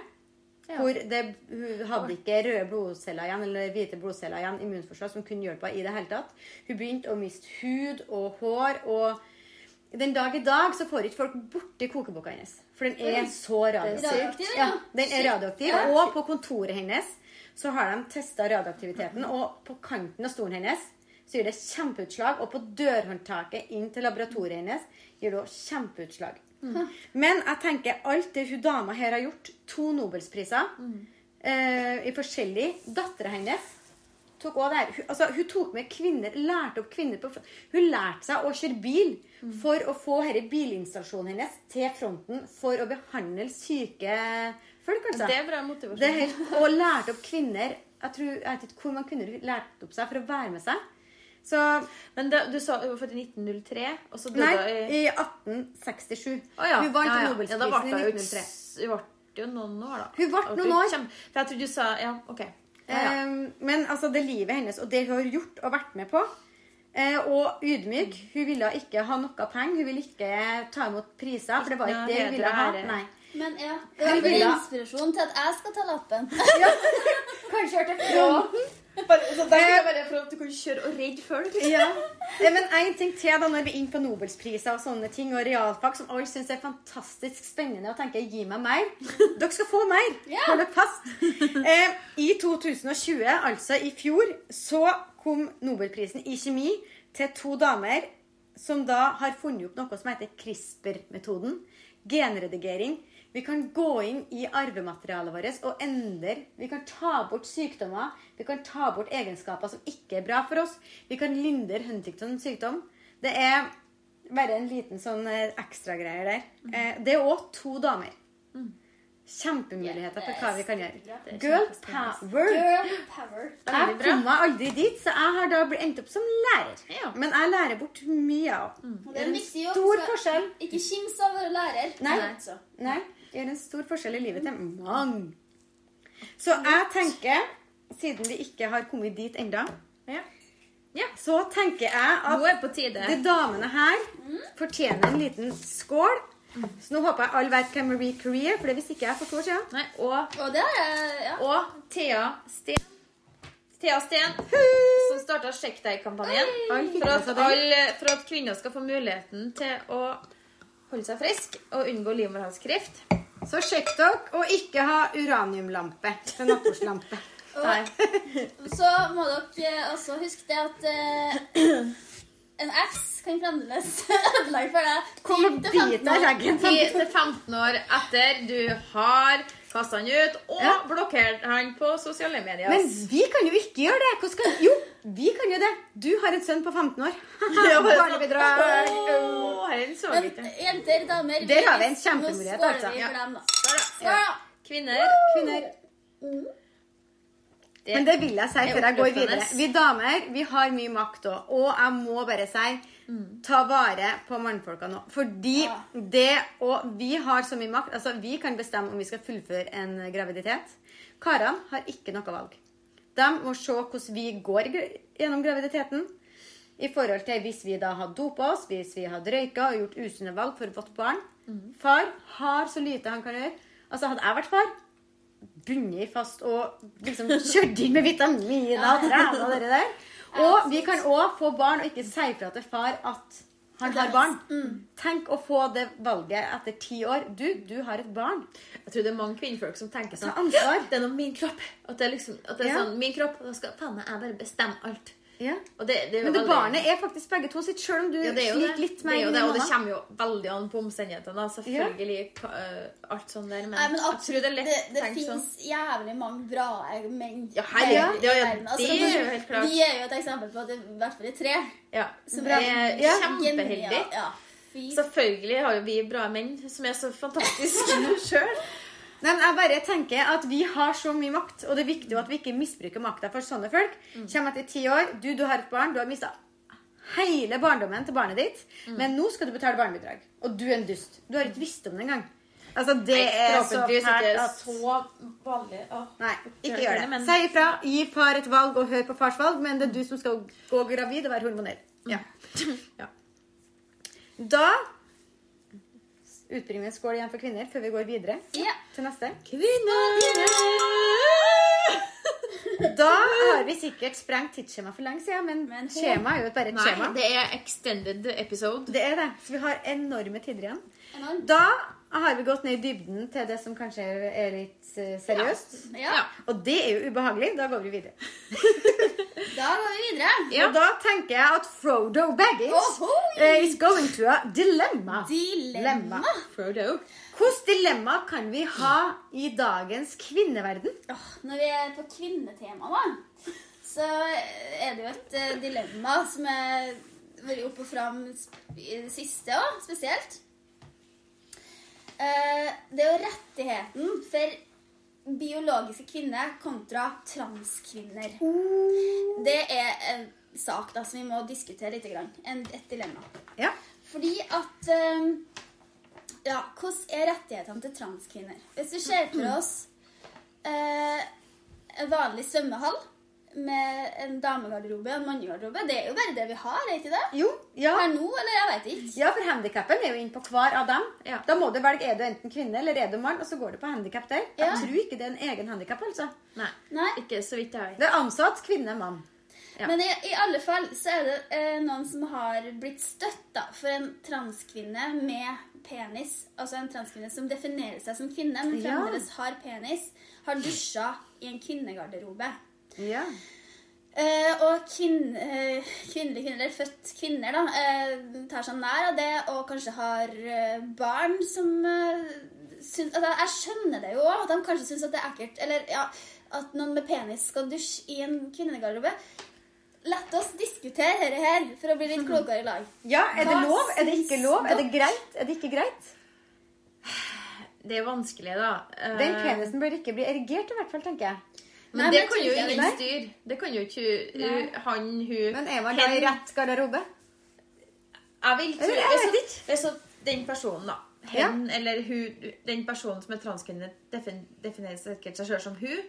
Ja. Hvor det, hun hadde ikke røde blodceller igjen, eller hvite blodceller igjen, immunforsvar, som kunne hjelpe henne i det hele tatt. Hun begynte å miste hud og hår. og den dag i dag så får ikke folk borti kokeboka hennes. For den er så radioaktiv. Ja, ja. den er radioaktiv. Og på kontoret hennes så har de testa radioaktiviteten. Og på kanten av stolen hennes så gir det kjempeutslag. Og på dørhåndtaket inn til laboratoriet hennes gir det også kjempeutslag. Men jeg tenker alt det hun dama her har gjort, to Nobelspriser eh, i forskjellig Dattera hennes tok også det her. Hun, altså, hun tok med kvinner, lærte opp kvinner på. Hun lærte seg å kjøre bil for å få denne bilinstallasjonen hennes til fronten for å behandle syke folk. altså. Det er bra motivasjon. Det og lærte opp kvinner Jeg tror, jeg vet ikke hvor mange kvinner hun lærte opp seg for å være med seg. Så Men det, du sa hun var født i 1903, og så døde Nei, i i 1867. Å ja. Hun vant ja, ja. Nobelprisen ja, i 1903. Hun ble jo noen år, da. Hun ble noen år. kjem- For jeg trodde du sa Ja, OK. Ja, ja. Um, men altså, det livet hennes og det hun har gjort og vært med på eh, Og ydmyk. Hun ville ikke ha noe penger. Hun ville ikke ta imot priser, for det var ikke det hun ville ha. Nei. Men ja, det var inspirasjon til at jeg skal ta lappen. Kanskje hørte fronten. Bare, så det er bare for at du kan kjøre og redde folk. Ja. Eh, Men en ting til da når vi er inne på Nobelspriser og sånne ting, og realfag, som alle syns er fantastisk spennende og tenker 'gi meg mer'. Dere skal få mer. Ja. Hold dere fast. Eh, I 2020, altså i fjor, så kom Nobelprisen i kjemi til to damer som da har funnet opp noe som heter CRISPR-metoden. Genredigering. Vi kan gå inn i arvematerialet vårt og endre. Vi kan ta bort sykdommer. Vi kan ta bort egenskaper som ikke er bra for oss. Vi kan lindre Huntingtons sykdom. Det er bare en liten sånn eh, ekstragreier der. Mm. det er òg to damer. Kjempemuligheter for hva vi kan gjøre. Girl power. Girl power. Jeg kom meg aldri dit, så jeg har da blitt endt opp som lærer. Ja. Men jeg lærer bort mye av Og det er en viktig jobb. Stor forskjell. Ikke kims av å være lærer. Nei. Altså. Nei, det gjør en stor forskjell i livet til mange. Så jeg tenker, siden vi ikke har kommet dit ennå, Ja. Ja. så tenker jeg at er det på tide. de damene her fortjener en liten skål. Så nå håper jeg alle vet hvem Marie Curie er, for det visste ikke jeg for to år siden. Nei, og, Og det er ja. og Thea Sten. Thea Sten, som starta Sjekk deg-kampanjen. For, for at kvinner skal få muligheten til å holde seg friske og unngå livmorhalskreft. Så sjekk dere, å ikke ha uraniumlampe til nattbordslampe. Så må dere også huske det at eh, en S kan fremdeles ødelegge for deg. Kom og 10 bit deg i leggen. 10-15 år etter du har kasta han ut og Ja. blokkert han på sosiale medier. Men vi kan jo ikke gjøre det. Hvordan kan... Jo, vi kan jo det. Du har en sønn på 15 år. Barnebidrag. oh, Men jenter, damer Der har vi en kjempemulighet, altså. Ja. Ja. Kvinner Kvinner. det, Men det vil jeg si før jeg går videre. Vi damer vi har mye makt òg. Og jeg må bare si ta vare på mannfolka nå. Fordi Ja. det Og vi har så mye makt. Altså, vi kan bestemme om vi skal fullføre en graviditet. Karene har ikke noe valg. De må se hvordan vi går gjennom graviditeten. I forhold til hvis vi da har dopa oss, hvis vi har røyka og gjort usunne valg for vårt barn. Far har så lite han kan gjøre. Altså, hadde jeg vært far, bundet fast og liksom kjørt inn med vitaminer og trena og det der. Og vi kan òg få barn og ikke si fra til far at han har barn. Tenk å få det valget etter ti år. Du, du har et barn. Jeg tror det er mange kvinnfolk som tenker sånn ansvar. Det er noe min kropp. At det er liksom At det er Ja. sånn Min kropp, da skal faen meg jeg bare bestemme alt. Ja. Og det, det er jo Men det veldig- barnet er faktisk begge to sitt, sjøl om du ja, det er sliter det. litt det med er jo det, og det kommer jo veldig an på omstendighetene. Selvfølgelig ja. øh, alt sånn der. Men, Nei, men jeg absolutt, tror det er lett det, det tenkt sånn. finnes jævlig mange bra eh, menn. Ja, herregud. Ja. Altså, det er jo helt klart. Vi er jo et eksempel på at det i hvert fall er tre. Ja, som er, er Ja. kjempeheldig. Ja, ja. Selvfølgelig har jo vi bra menn som er så fantastiske sjøl. Nei, men jeg bare tenker at Vi har så mye makt, og det er viktig at vi ikke misbruker makta for sånne folk. Kommer etter ti år, du, du har et barn, du har mista hele barndommen til barnet ditt, men nå skal du betale barnebidrag. Og du er en dust. Du har ikke visst om det engang. Altså, det er så fælt at så vanlig. Åh. Nei, ikke Gjør det, det. men- Si ifra. Gi far et valg og hør på fars valg, men det er du som skal gå gravid og være hormonell. Ja. Ja. Da utbringende skål igjen for kvinner før vi går videre Ja. til neste. Kvinner! Da har vi sikkert sprengt tidsskjemaet for lenge siden, men, Men- skjema er jo bare et Nei, skjema. det er extended episode. Det er det. Så vi har enorme tider igjen. Enormt. Da har vi gått ned i dybden til det som kanskje er litt eh, seriøst. Ja. Ja. Og det er jo ubehagelig. Da går vi videre. Da går vi videre. Ja. Og da tenker jeg at Frodo Baggins Ohoi! eh, is going to a dilemma. Dilemma. Frodo. Hvilket dilemma kan vi ha i dagens kvinneverden? Oh, når vi er på kvinnetema, da, så er det jo et eh, dilemma som er vært opp og fram i det siste òg, spesielt. Eh, det er jo rettigheten for biologiske kvinner kontra transkvinner. Det er en sak da som vi må diskutere litt. En, et dilemma. Ja. Fordi at eh, Ja, hvordan er rettighetene til transkvinner? Hvis vi ser for oss eh, en vanlig svømmehall med en damegarderobe og en mannegarderobe Det er jo bare det vi har, er ikke det? Jo. Ja. Per nå, eller jeg vet ikke. Ja, for handikappen er jo inn på hver av dem. Ja. Da må du velge er du enten kvinne eller er du mann, og så går du på handikap der. Ja. Jeg tror ikke det er en egen handikap, altså. Nei, Nei. ikke så vidt jeg vet. Det er ansatt kvinne, mann. Ja. Men i, i alle fall så er det eh, noen som har blitt støtta for en transkvinne med penis. Altså en transkvinne som definerer seg som kvinne, men Ja. fremdeles har penis. Har dusja i en kvinnegarderobe. Ja. Eh, og kvinn, eh, kvinnelige kvinner, eller født kvinner, da, eh, tar seg nær av det og kanskje har eh, barn som eh, syns altså, Jeg skjønner det jo òg, at de kanskje syns at det er ekkelt. Eller ja, at noen med penis skal dusje i en kvinnegarderobe. La oss diskutere dette her for å bli litt klokere i lag. ja, er det lov? Er det ikke lov? Er det greit? Er det ikke greit? Det er vanskelig, da. Eh, Den penisen bør ikke bli erigert, i hvert fall, tenker jeg. Men Nei, det men kan jo ingen styr styre. Det kan jo ikke uh, han, hun Men er man da i rett garderobe? Jeg vil tro jeg vet ikke. Så, at den personen, da Hen eller hun Den personen som er transkvinne, defin, definerer sikkert seg sjøl som hun.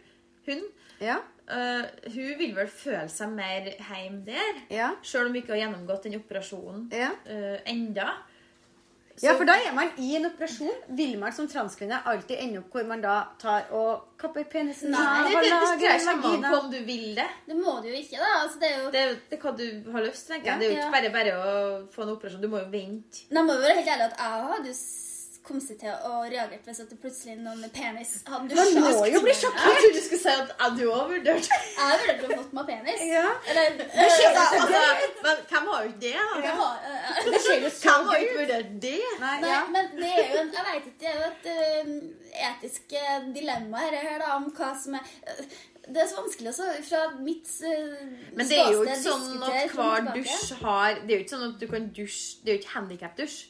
Hun. Ja. Uh, hun vil vel føle seg mer hjemme der. Ja. Sjøl om hun ikke har gjennomgått den operasjonen Ja. Uh, enda. Ja, for da er man i en operasjon. Vil man som transkvinne alltid ende opp hvor man da tar og kapper penisen? Nei, det, og det, det, lager dreier seg vagina? om du vil det. Det må du jo ikke, da. Altså, det er jo Det det er hva du har lyst til. Ja. Det er jo Ja. ikke bare bare å få en operasjon. Du må jo vente. Nei, må jo være helt ærlig at jeg hadde jo s- seg til å reagere hvis at det plutselig noen med penis hadde Man må jo bli Jeg trodde du skulle si at jeg du òg vurderte Jeg vurderte å fått meg penis. Ja. Eller altså, altså, Men hvem har jo ikke det? da? det var, eh, Det skjer jo så Hvem har ikke vurdert det? Nei, Nei, ja. men det er jo en, jeg vet ikke, det er jo et uh, etisk eh, dilemma her, her da, om hva som er uh, Det er så vanskelig også fra mitt uh, Men det er jo ikke sånn at hver dusj har Det er jo ikke sånn at du kan dusje Det er jo ikke handikapdusj.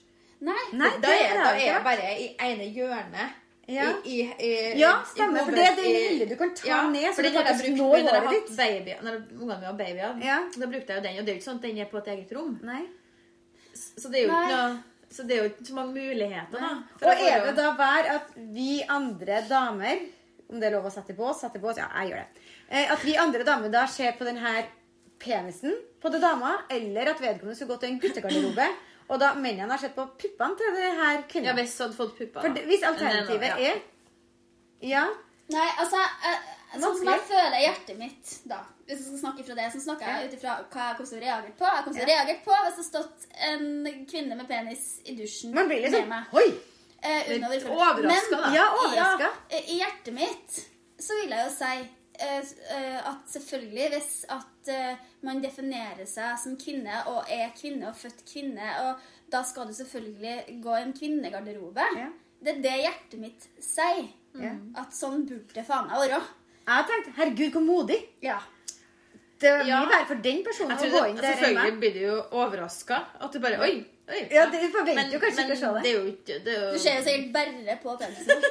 Nei. Nei, Da er, da er jeg bare i ene hjørnet. Ja. I, i, i, Ja, stemmer, for det er det lille du kan ta ja, ned, så for du jeg faktisk når jeg hatt baby, når ungene mine var babyer. Ja. Da brukte jeg jo den, og det er jo ikke sånn at den er på et eget rom. Nei. Så det er jo Nei. ikke noe så det er jo ikke så mange muligheter, da. Og er det da hver at vi andre damer Om det er lov å sette i bås? Sette i bås? Ja, jeg gjør det. Eh, At vi andre damer da ser på denne penisen på det dama, eller at vedkommende skulle gå til en guttegarderobe, og da mennene har sett på puppene til det her Ja, hvis hadde fått puppene. For det, hvis alternativet er Ja. Nei, altså eh, Sånn som jeg føler hjertet mitt, da Hvis jeg skal snakke fra det, så snakker jeg ut ifra hva jeg kom til å reagere på. Jeg kom til å reagere på hvis det hadde stått en kvinne med penis i dusjen Man blir med liksom meg. Oi! Eh, Men- da. Ja, overraska. Ja, I hjertet mitt så vil jeg jo si at selvfølgelig hvis at eh, man definerer seg som kvinne og er kvinne og født kvinne, og da skal du selvfølgelig gå i en kvinnegarderobe. Ja. Det er det hjertet mitt sier. Ja. At sånn burde det faen meg være. Jeg tenkte herregud, hvor modig. Ja. Det er Ja. mye verre for den personen å gå inn der selvfølgelig blir du jo overraska. At du bare Oi! Oi Ja, det forventer jo kanskje ikke å se det. det er jo ikke det er jo, Du ser jo sikkert bare på penisen.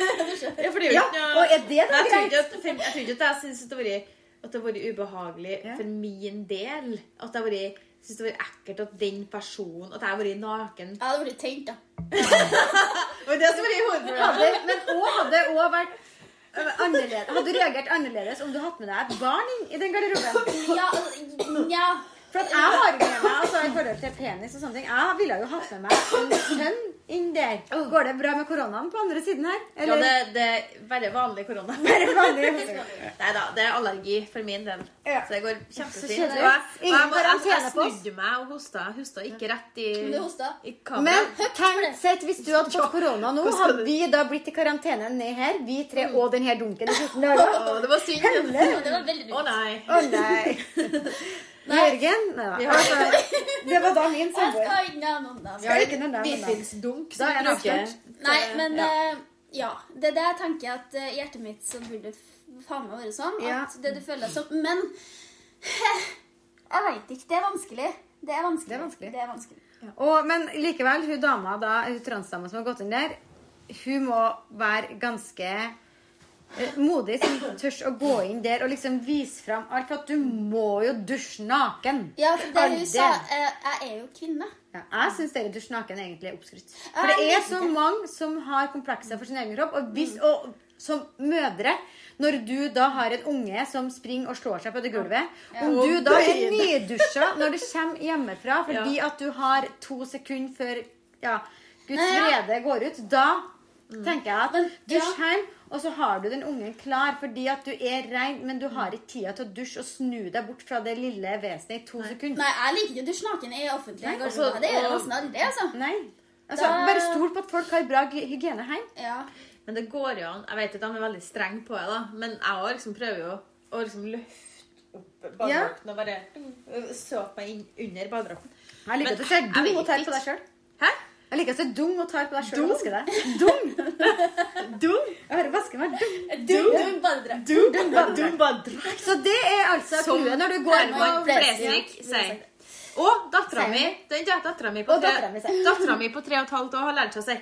Ja, for det er jo Ja, ikke og er det Men noe greit? jeg tror ikke at jeg syns det har vært det vært ubehagelig Ja. for min del. At det har vært det vært ekkelt at den personen At jeg har vært naken. Jeg hadde blitt tent, da. Og det som vært. Hadde, men òg hadde det også vært annerledes. Hadde du reagert annerledes om du hadde med deg et barn inn i den garderoben? Ja, altså, ja. For at jeg har med meg altså, i forhold til penis og sånne ting Jeg ville jo hatt med meg en sønn inn der. Går det bra med koronaen på andre siden her? Ja, det, det er bare vanlig korona. Bare vanlig? Nei da, det er allergi for min del. Ja. Så det går Så kjempefint. Og jeg, og jeg, må- jeg, jeg snudde meg og hosta. Jeg hosta ikke rett i, Men i Men kameraet. tenk sett hvis du hadde fått korona nå, hadde vi da blitt i karantene ned her, vi tre og den her dunken i 14 dager? Å, det var synd. Det var veldig Å nei. Å nei. Jørgen? Nei Altså, det var da min Jeg samboer. skal ikke nevne noen navn. Vi har ikke noen navn, da. hvitvinsdunk Da er det avslørt. Nei, men Ja. eh, ja. Det er det jeg at eh, i hjertet mitt så burde det faen meg være sånn. Ja. At det du føler deg som Men jeg veit ikke. Det er vanskelig. Det er vanskelig. Det er vanskelig. Det er vanskelig. Og, men likevel, hun dama da, hun transdama som har gått inn der, hun må være ganske eh, modig som tør å gå inn der og liksom vise fram alt. For at du må jo dusje naken. Ja, for det hun sa eh, Jeg er jo kvinne. Ja, jeg syns dere dusje naken egentlig er oppskrytt. For det er så mange som har komplekser for sin egen kropp. Og, hvis, og som mødre, når du da har en unge som springer og slår seg på det gulvet Om du da er nydusja når du kommer hjemmefra fordi at du har to sekunder før ja, Guds vrede går ut, da tenker jeg at Men, dusj ja. hjem, og så har du den ungen klar fordi at du er rein, men du har ikke tida til å dusje og snu deg bort fra det lille vesenet i to sekunder. Nei, jeg liker ikke å dusje naken i offentlig garderober. altså, Det gjør jeg nesten aldri, altså. Nei. Altså, Da- Bare stol på at folk har bra hygiene hjemme. Ja. Men det går jo an. Jeg vet at de er veldig strenge på det, da. Men jeg også liksom prøver jo å liksom løfte opp badedrakten og bare øh, såpe meg inn under badedrakten. Jeg liker at du ser god tar på deg sjøl. Hæ? Jeg liker at du er dum og tar på deg sjøl og vasker deg. Dum! Dum? Jeg hører vaske meg dum. Dum, dum badedrakt. Dum, Dum badedrakt. Så det er altså clouet når du går Herman på Flesvig sier. Og dattera mi den dattera mi på tre og et halvt år har lært seg å si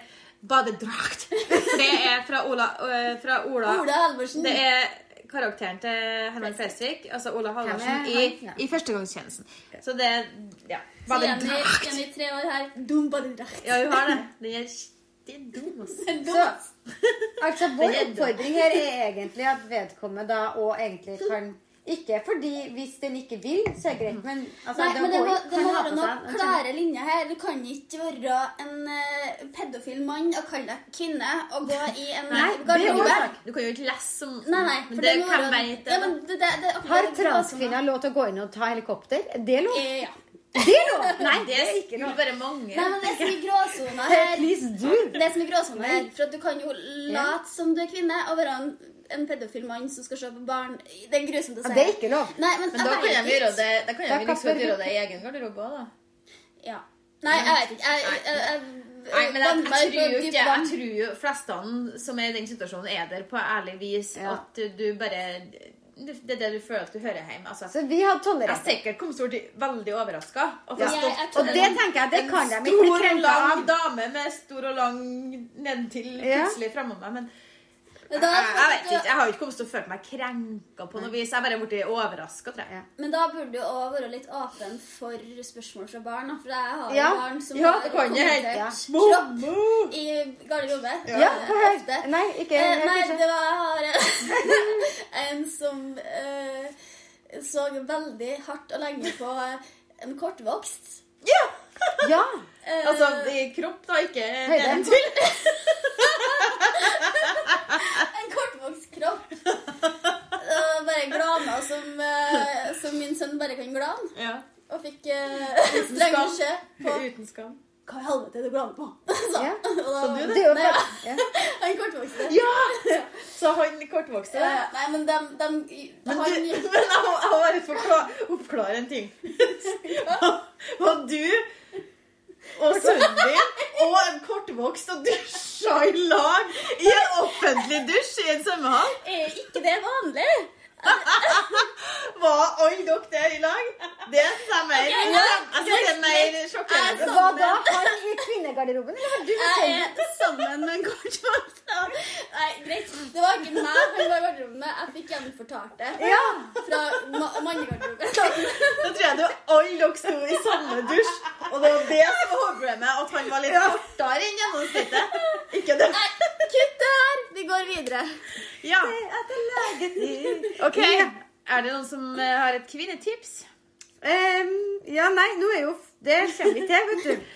badedrakt. For det er fra Ola, øh, fra Ola. Ola Halvorsen. Det er karakteren til Herman Flesvig, altså Ola Halvorsen, i, i førstegangstjenesten. Så det ja, Så Jenny. Jenny tre år her. Dum badedrakt. Ja, hun har det. Den er, det er dum, altså. Altså, Vår oppfordring her er egentlig at vedkommende da og egentlig kan ikke fordi hvis den ikke vil, så er det greit, men altså, Nei, men det må, det må være noen en sånn- klare linjer her. Du kan ikke være en uh, pedofil mann og kalle deg kvinne og gå i en Nei, er garderobe. Du kan jo ikke lese som Nei, nei. For det det kan være- ja, men det, det, det, Har transkvinner lov til å gå inn og ta helikopter? Er det lov? Eh, Ja. Det er lov! Nei, Det er ikke lov. bare mange. Nei, men det er så mye gråsoner her. Please. Det er så mye gråsoner her. For at du kan jo late som du er kvinne og være en, en pedofil mann som skal se på barn. Det er grusomt å si. Ja, det er ikke lov. Nei, men, Men da kan jeg ikke. gjøre det Da kan Da de liksom gjøre det i egen garderobe òg, da. Ja. Nei, jeg vet ikke. Jeg, jeg, jeg, Nei, men jeg, jeg, tror jo ikke Jeg tror jo flestene som er i den situasjonen, er der på ærlig vis. Ja. At du, du bare Det er det du føler at du hører hjemme. Altså. Så vi hadde Jeg er tolerert det. sikkert kom stort veldig overraska. Ja. Jeg- jeg Og det tenker jeg, det en kan de ikke stor og lang dame med stor og lang nedentil Ja. plutselig framom meg. Men jeg, jeg vet ikke, jeg har ikke kommet til å føle meg krenka på noe vis. Jeg er bare blitt overraska, tror jeg. Men da burde du òg være litt åpen for spørsmål fra barn. For jeg har Ja. barn som Ja, har kommentert Ja. kropp i garderobe. Ja, ja, ofte. Nei, ikke Eh, nei, det var en som eh, så veldig hardt og lenge på eh, en kortvokst. Ja. ja. Altså i kropp, da, ikke Høyde. Kropp. Og bare glana som, eh, som min sønn bare kan glane. Ja. Og fikk uh, streng beskjed på Uten skam. Hva i helvete er det du glaner på? Så, Ja. da, Så du det? Nei, ja. ja. Han kortvokste. Ja! Så han kortvokste Ja, nei, men de, de, Men, han, du, men jeg må bare få oppklare en ting. Og du og sønnen og en kortvokst og dusja i lag i en offentlig dusj i en svømmehall. Er ikke det vanlig? Var alle dere der i lag? Det stemmer. Jeg ja. synes det er mer sjokkerende. Hva da? Han i kvinnegarderoben, eller har du med Jeg er sammen med en kortvokst. Nei, greit. Det var ikke meg han var i garderoben med. Jeg fikk gjenfortalt det Ja. fra ma mannegarderoben. Da tror jeg det var alle dere sto i samme dusj, og det var det som var hovedproblemet. At han var litt kortere enn gjennomsnittet. Ikke det. Nei, kutt det her! Vi går videre. Ja. Etter legen din. Ok. Er det noen som eh, har et kvinnetips? Em, ja, nei, nå er jo Det kommer vi til, vet du.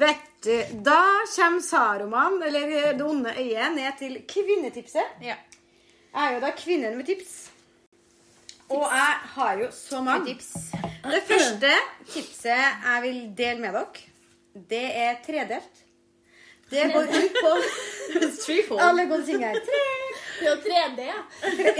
Vet du, Da kommer Saruman, eller Det onde øyet, ned til kvinnetipset. Ja. Jeg er jo da kvinnen med tips. Og jeg har jo så mange tips. Det første tipset jeg vil dele med dere, det er tredelt. Det går ut på alle gode ting her. Tre. Det er jo 3D.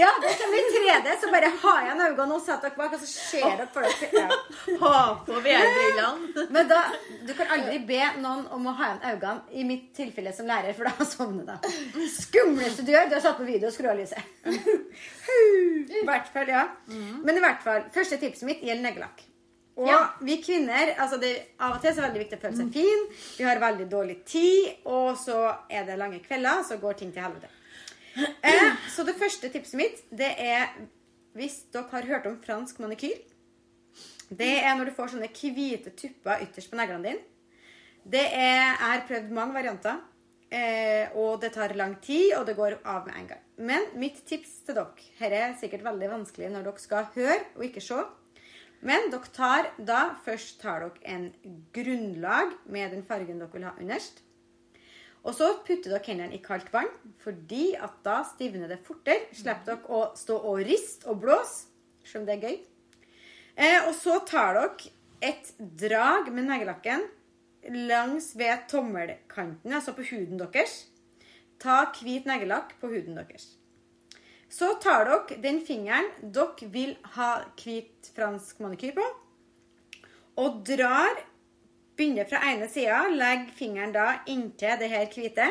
Ja, det kommer i 3D, så bare ha igjen øynene og sett dere bak, og så ser dere for dere. Ja. Ha på VR-brillene. Men da, du kan aldri be noen om å ha igjen øynene, i mitt tilfelle som lærer, for da sovner de. Skumleste du gjør, du har satt på video og skrur av lyset. I hvert fall, ja. Men i hvert fall, første tipset mitt gjelder neglelakk. Og Ja. vi kvinner, altså det, av og til så er det veldig viktig å føle seg fin. Vi har veldig dårlig tid, og så er det lange kvelder, så går ting til helvete. Eh, så det første tipset mitt, det er hvis dere har hørt om fransk manikyr. Det er når du får sånne hvite tupper ytterst på neglene dine. Det er, jeg har prøvd mange varianter, eh, og det tar lang tid, og det går av med en gang. Men mitt tips til dere Dette er sikkert veldig vanskelig når dere skal høre og ikke se. Men dere tar da først tar dere en grunnlag med den fargen dere vil ha underst. Og så putter dere hendene i kaldt vann, fordi at da stivner det fortere. Slipper dere å stå og riste og blåse, selv om det er gøy. Eh, og så tar dere et drag med neglelakken langs ved tommelkanten, altså på huden deres. Ta hvit neglelakk på huden deres. Så tar dere den fingeren dere vil ha hvit fransk manikyr på, og drar Begynner fra ene sida, legg fingeren da inntil det her hvite.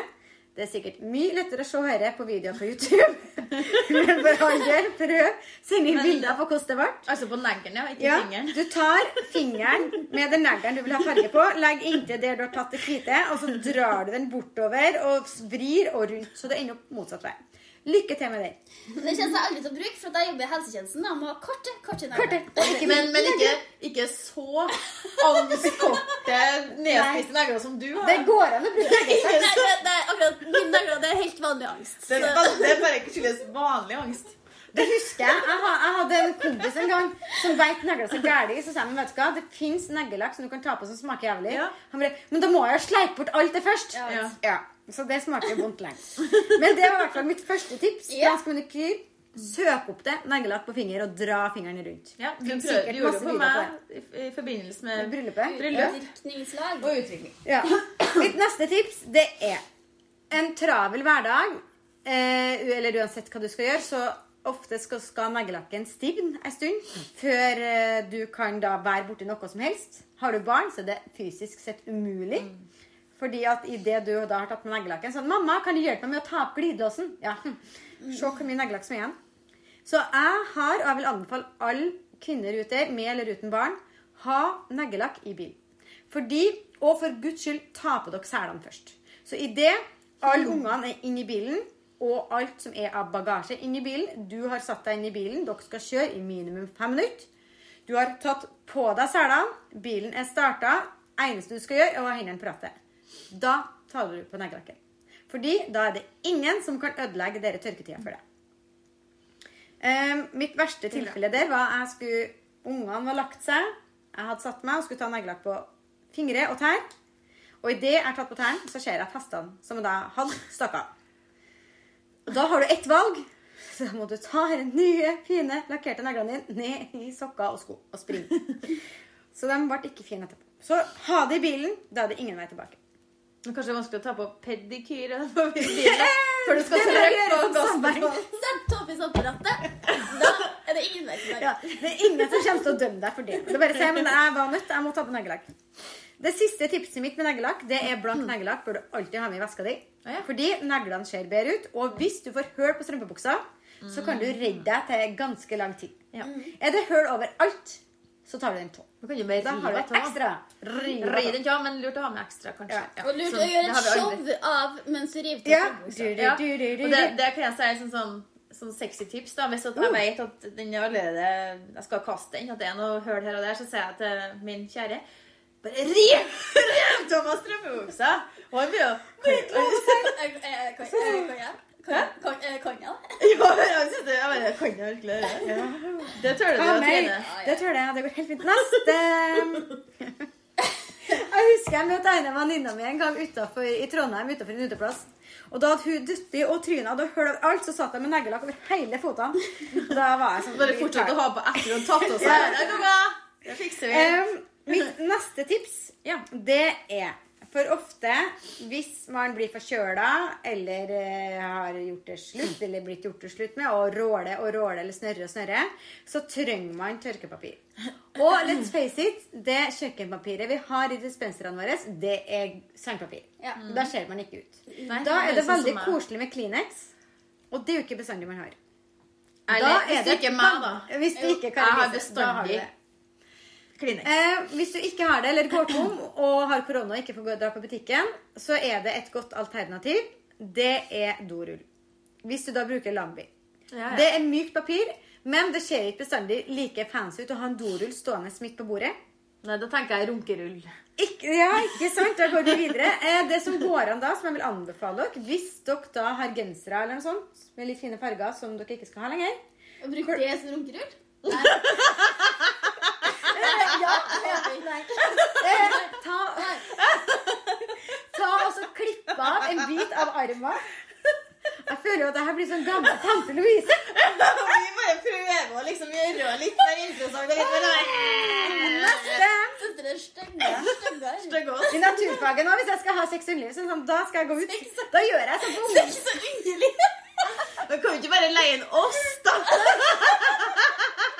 Det er sikkert mye lettere å se dette på videoer på YouTube. Men for all del, prøv. Send inn bilder på hvordan det ble. Altså på neglen, ja. Ikke Ja, fingeren. du tar fingeren med den neglen du vil ha farge på, legg inntil der du har tatt det hvite, og så drar du den bortover og vrir og rundt, så det ender opp motsatt vei. Lykke til med den. Det kjennes jeg aldri til å bruke, for at jeg jobber i helsetjenesten. Da må ha korte, korte. Ikke Men, men ikke, ikke så angstkorte, nedspiste negler som du har. Det går an å bruke Nei, det, det er akkurat negler, det er helt vanlig angst. Det det er bare ikke skyldes vanlig angst. Det husker jeg. Jeg, hadde en kompis en gang som beit negler så gæli. Så sa han vet du hva, det fins neglelakk som du kan ta på som smaker jævlig. Ja. Han bare, Men da må jeg jo sleipe bort alt det først. Ja. Ja. Så det smaker vondt lenge. Men det var i hvert fall mitt første tips. Ja. Søk opp det, neglelakk på finger, og dra fingeren rundt. Ja, du, prøver, du gjorde det på meg i, i forbindelse med Bryllupet. bryllup og utvikling. Ja. Mitt neste tips, det er en travel hverdag, eh, eller uansett hva du skal gjøre, så ofte skal, skal neglelakken stivne en stund før eh, du kan da være borti noe som helst. Har du barn, så er det fysisk sett umulig. Fordi at idet du da har tatt med neglelakken sånn 'Mamma, kan du hjelpe meg med å ta opp glidelåsen?' Ja. hm. Se hvor mye neglelakk som er igjen. Så jeg har, og jeg vil anbefale alle kvinner ute, med eller uten barn, ha neglelakk i bil. Fordi, og for guds skyld, ta på dere selene først. Så idet alle ungene er inne i bilen, og alt som er av bagasje inne i bilen Du har satt deg inn i bilen, dere skal kjøre i minimum fem minutter. Du har tatt på deg selene, bilen er starta. Eneste du skal gjøre, er å ha hendene på rattet. Da taler du på neglelakken. Fordi da er det ingen som kan ødelegge dere tørketida for det. Eh, mitt verste tilfelle der var jeg skulle Ungene var lagt seg. Jeg hadde satt meg og skulle ta neglelakk på fingre og tær. Og idet jeg har tatt på tærne, så ser jeg at hestene som jeg da hadde, stakk av. Og da har du ett valg. Så må du ta de nye, fine, lakkerte neglene dine ned i sokker og sko og springe. Så de ble ikke fine etterpå. Så ha det i bilen. Da er det ingen vei tilbake. Kanskje det er vanskelig å ta på pedikyr før du skal trykke på som gasspedalen. Sett toppis opp på rattet. Da er det ingen vei. Ja, det er ingen som kommer til å dømme deg for det. Det bare å si, men jeg var nødt, jeg må ta på neglelakk. Det siste tipset mitt med neglelakk det er blank neglelakk bør du alltid ha med i veska di. Ah, ja. Fordi neglene ser bedre ut. Og hvis du får hull på strømpebuksa, så kan du redde deg til ganske lang tid. Ja. Er det hull overalt, så tar du den tå. Du kan du bare Da har rive av. ekstra. Rive Ri av. den, ja, men lurt å ha med ekstra, kanskje. Ja. Og lurt å gjøre et show av mens du river til Ja. strømbuksa. Ja, Du, du, du, og det, det kan jeg si er sånn, sånn, sånn sexy tips. da, Hvis at jeg vet at den er allerede Jeg skal kaste den, at det er noe hull her og der, så sier jeg til min kjære Bare riv! Riv Thomas strømpebuksa! Og han blir jo Jeg- jeg- jeg- jeg- jeg- Kan, kan, eh, jeg det? Ja, jeg synes det, jeg mener, kan jo virkelig det. Det tør du Ah, å trene. det tror jeg. Det går helt fint. Neste Jeg husker jeg møtte en venninne mi en gang utenfor, i Trondheim utenfor en uteplass. Og da hadde hun dyttet og trynet og hull overalt, så satt jeg med neglelakk over hele fotene. Da var jeg sånn Bare fortsett å ha på etter hun tatt av seg. Det går bra. Det fikser vi. Um, Mitt neste tips, Ja. det er For ofte, hvis man blir forkjøla eller eh, har gjort det slutt, eller blitt gjort det slutt med, og råler og råler eller snørrer og snørrer, så trenger man tørkepapir. Og let's face it, det kjøkkenpapiret vi har i dispenserne våre, det er sandpapir. Ja. Da ser man ikke ut. Nei, Da er det sånn veldig koselig med Kleenex, og det er jo ikke bestandig man har. Eller, Da hvis er det det ikke er meg, da. Hvis det ikke kan Jeg har bestandig. Eh, hvis du ikke har det, eller går tom og har korona og ikke får dra på butikken, så er det et godt alternativ. Det er dorull. Hvis du da bruker Lambi. Ja, ja. Det er mykt papir, men det ser ikke bestandig like fancy ut å ha en dorull stående midt på bordet. Nei, da tenker jeg runkerull. Ikke, ja, ikke sant? Da går vi videre. Eh, det som går an da, som jeg vil anbefale dere, hvis dere da har gensere eller noe sånt med litt fine farger som dere ikke skal ha lenger Bruk det som runkerull? Nei. Ja, nei. Eh, ta, ta og så klipp av en bit av armen. Jeg føler jo at det her blir sånn gammel tante Louise. Vi bare prøver å liksom gjøre det litt mer interessant. Litt mer Neste. Stygge? I naturfaget nå, hvis jeg skal ha sex og underliv, sånn, da skal jeg gå ut. Da gjør jeg sånn på ungdom. Da kan vi ikke bare leie inn oss, da?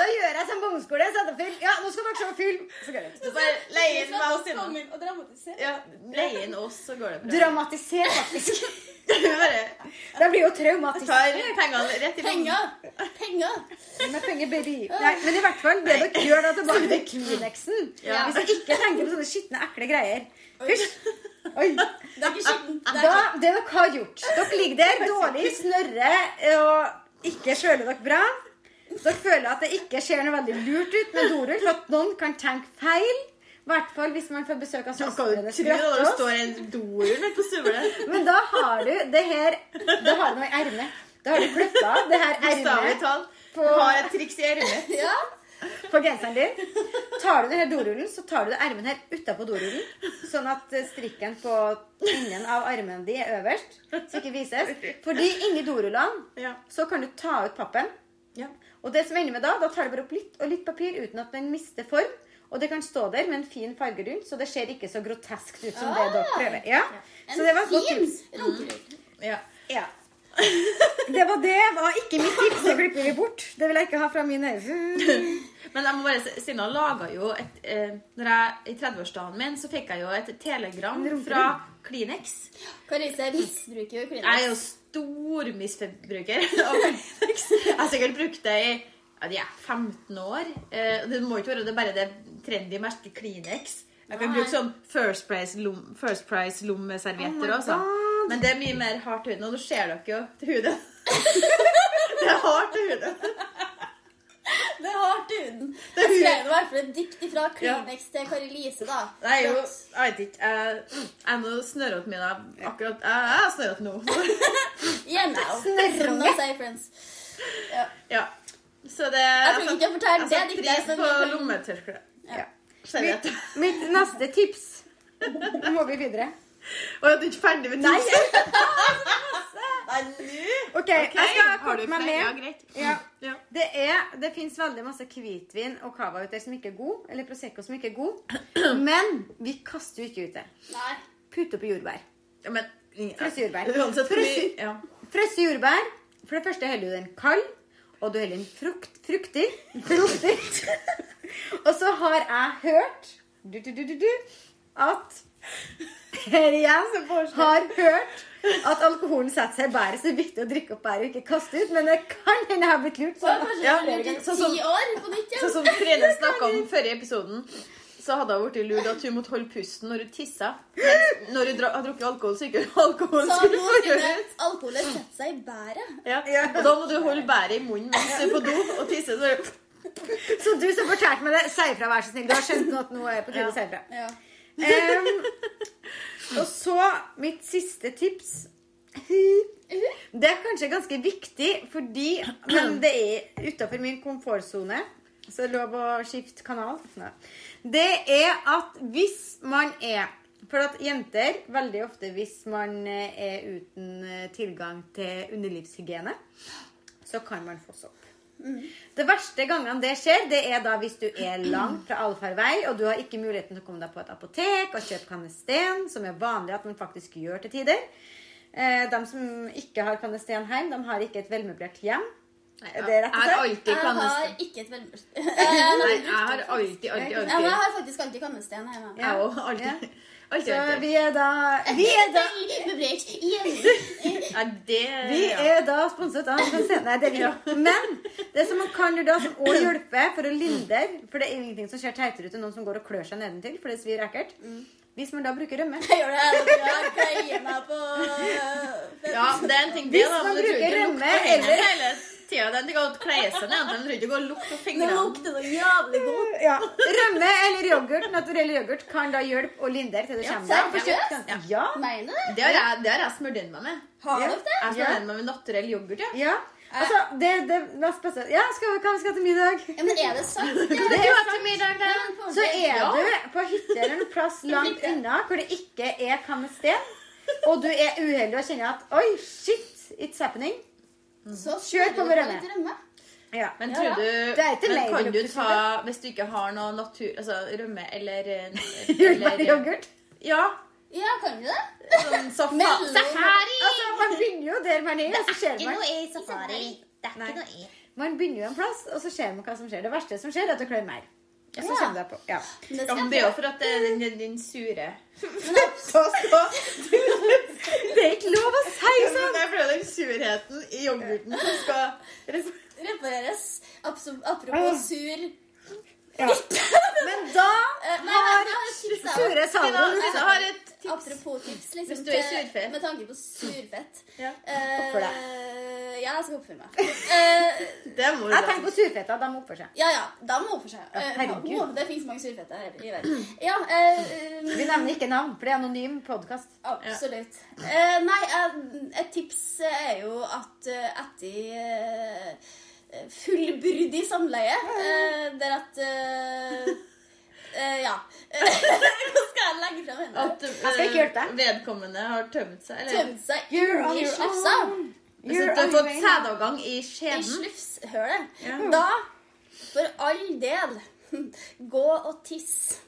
Da gjør jeg sånn på ungdomsskole. Setter film. Ja, nå skal dere se film. Så går det. Så bare leie inn meg og Stina. Dramatisere. Ja, leie inn oss, så går det bra. Dramatisere, faktisk. Det blir jo traumatisk. tar pengene rett i. Penger! Penger! Med penger baby. Nei, men i hvert fall, det dere gjør da tilbake til Kleenexen. Ja. Hvis dere ikke tenker på sånne skitne, ekle greier. Hysj. Oi. Det er ikke skittent. Det er Da, det dere har gjort Dere ligger der dårlig, snørrer og ikke føler dere bra. Dere føler at det ikke ser noe veldig lurt ut med dorull, for at noen kan tenke feil. I hvert fall hvis man får besøk av søstrene støvlet? Men da har du det her Da har du noe i ermet. Da har du klippa det her ermet på, har et triks i ermet. Ja. på genseren din. Tar du denne dorullen, så tar du det ermen her utapå dorullen. Sånn at eh, strikken på innen av armen din er øverst, så ikke vises. Fordi inni dorullene så kan du ta ut pappen. Ja. Og det som ender med da, da tar du bare opp litt og litt papir uten at den mister form. Og det kan stå der med en fin farge rundt, så det ser ikke så groteskt ut som det dere prøver. Ja. Så det var et godt tips. Mm. Ja. Ja. Det var det. var ikke mitt tips. Det klipper vi bort. Det vil jeg ikke ha fra min øyne. Men jeg må bare si, Stina laga jo et eh, når jeg, I 30-årsdagen min så fikk jeg jo et telegram fra Kleenex. Karise misbruker er jo Kleenex. Stor misforbruker av Kleenex. Jeg har sikkert brukt det i ja, de er 15 år. Eh, det må ikke være det bare det trendy merket Kleenex. Jeg kan Nei. bruke sånn First Price, lom, first price lommeservietter Oh. Men det er mye mer hardt huden, og nå ser dere jo til huden. det er hardt til huden. Det er hardt i huden. Jeg skrev i hvert fall et dikt fra Kleenex til Kari Lise, da. Det er jo Jeg vet ikke. Jeg jeg er nå snørrete mine akkurat Jeg er snørrete nå. Yeah, now. Snørrunge. No say, friends. Ja. Ja. Så det Jeg trenger ikke å fortelle det diktet. Jeg setter Pris på lommetørkle. Ja. Serviett. Mitt, mitt neste tips Nå må vi videre. Og er du ikke ferdig med Nei. tips? Nei, nå OK, jeg skal korte meg? Ja, med. greit. Ja. Ja. Det, er, det fins veldig masse hvitvin og cava ute som ikke er god, eller Prosecco som ikke er god. Men vi kaster jo ikke ut det. Nei. Putt oppi jordbær. Ja, men Frosne jordbær. Frøsse. Frosne jordbær. For det første heller du den kald, og du heller den frukt, fruktig. Fruktig. og så har jeg hørt du, du, du, du, du, at her igjen har hørt at alkoholen setter seg i bæret, så det er viktig å drikke opp bæret og ikke kaste ut. Men det kan hende jeg har blitt lurt. Så Sånn. Ja, sånn som- Sånn som Trine snakka om før i episoden, så hadde hun blitt lurt at hun måtte holde pusten når hun tissa. Når hun har drukket alkohol, så ikke alkohol Så skulle nå få kunne ut. alkoholet sette seg i bæret. Ja. Og da må du holde bæret i munnen mens du er på do og tisser. Så Så du som fortalte meg det, si ifra, vær så snill. Du har skjønt nå at nå er på tide å si ifra. Em, og så mitt siste tips. Det er kanskje ganske viktig, fordi Men det er utafor min komfortsone. Så det er lov å skifte kanal. Det er at hvis man er For at jenter, veldig ofte hvis man er uten eh, tilgang til underlivshygiene, så kan man få sopp. Det verste gangene det skjer, det er da hvis du er langt fra allfarvei, og du har ikke muligheten til å komme deg på et apotek og kjøpe kanesten, som er vanlig at man faktisk gjør til tider. Eh, de som ikke har kanesten hjem, de har ikke et velmøblert hjem. Nei, Er det rett og Jeg har slett? Jeg har ikke et veldig Nei, jeg har alltid, alltid, Ja, jeg har faktisk alltid kanesten hjemme. Jeg òg. Alltid. Alltid, Så okay. vi er da Vi er da. Ja, det vi er da sponset av. Nei, det er vi. Men det som man kan gjøre da, som òg hjelper for å lindre For det er ingenting som ser teitere ut enn noen som går og klør seg nedentil, for det svir ekkelt. Hvis man da bruker rømme Jeg gjør det. Jeg kleier meg på Ja, det er en ting det, Hvis da. man Men du bruker rømme eller- tida. Det er en ting å kleie seg ned, Den trenger ikke å lukte på fingrene. lukter noe jævlig godt. ja. Rømme eller yoghurt, naturell yoghurt, kan da hjelpe å lindre til det Ja, kommer deg. Ja. ja. Mener du det? Det har jeg, det har jeg smurt inn meg med. Har Ja. det? Jeg smurt inn meg med naturell yoghurt. Ja. Ja. Altså, det, det mest spesielle Ja, skal vi, hva vi skal til middag? Ja, men er det sant? Det er til middag, da. Så er Ja. du på hytte eller en plass langt unna hvor det ikke er kanesten, og du er uheldig og kjenner at Oi, shit, it's happening. Så Kjør på med rømme. Ja. Men Ja, ja. du Det er ikke men kan du ta Hvis du ikke har noe natur... Altså rømme eller Jordbær yoghurt. Ja. Ja, kan du det? Sånn safa Mellom- safari. Altså, man begynner jo der man er, og så ser man i safari. Det er ikke noe i. Man begynner jo en plass, og så ser man hva som skjer. Det verste som skjer, er at du klør mer. Og så Ja. kommer det på. Ja. Det Ja, men det er jo for at det er den, den sure Så så. Det er ikke lov å si sånn! Det er fordi den surheten i yoghurten som skal Repareres. Apropos Ah. sur Ja. Men da Eh, har jeg sure har et tips. Apropos tips, liksom, Hvis du er surfet. med tanke på surfett. Ja. deg. Uh, Ja, jeg skal oppføre meg. Eh, Det må du Jeg tenker på surfetta. De oppfører seg. ja, ja, De må oppføre seg. Eh, herregud. å, det finnes mange surfetter her i verden. Ja, uh, Vi nevner ikke navn, for det er anonym podkast. absolutt. Eh, nei, eh, et tips er jo at eh, etter eh, fullbyrdig samleie, Uh, der at uh, uh, Ja. Hva skal jeg legge fram henne? At skal ikke hjelpe eh, vedkommende har tømt seg. Eller Tømt seg your slufsa. du har fått sædavgang i I skjeden. slufshølet. Yeah. Da, for all del, gå og tiss.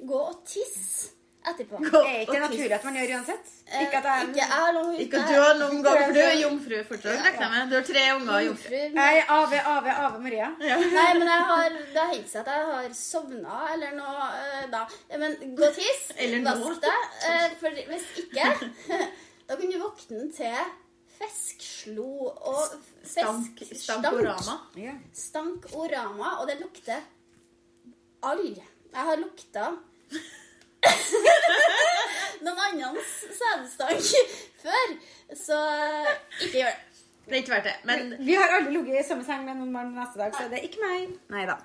Gå og tiss etterpå. Det er ikke naturlig at man gjør uansett. Eh, Ikke at jeg ikke jeg lang, Ikke at du har noen gang, for du er jomfru fortsatt. regner jeg med. Du har tre unger og jomfru. Nei, Jeg er Ave, Ave, Ave Maria. Nei, men jeg har, det har hendt seg at jeg har sovna eller noe eh, da. Men gå og tiss. Vask deg. eh, For hvis ikke, da kan du våkne til feskslo og Stank, fisk... stankorama. Ja. Stankorama, og det lukter all. Jeg har lukta noen annens sædstank før, så ikke gjør det. Det er ikke verdt det. Men Vi har aldri ligget i samme seng med noen mann neste dag, så det er ikke meg. Nei da.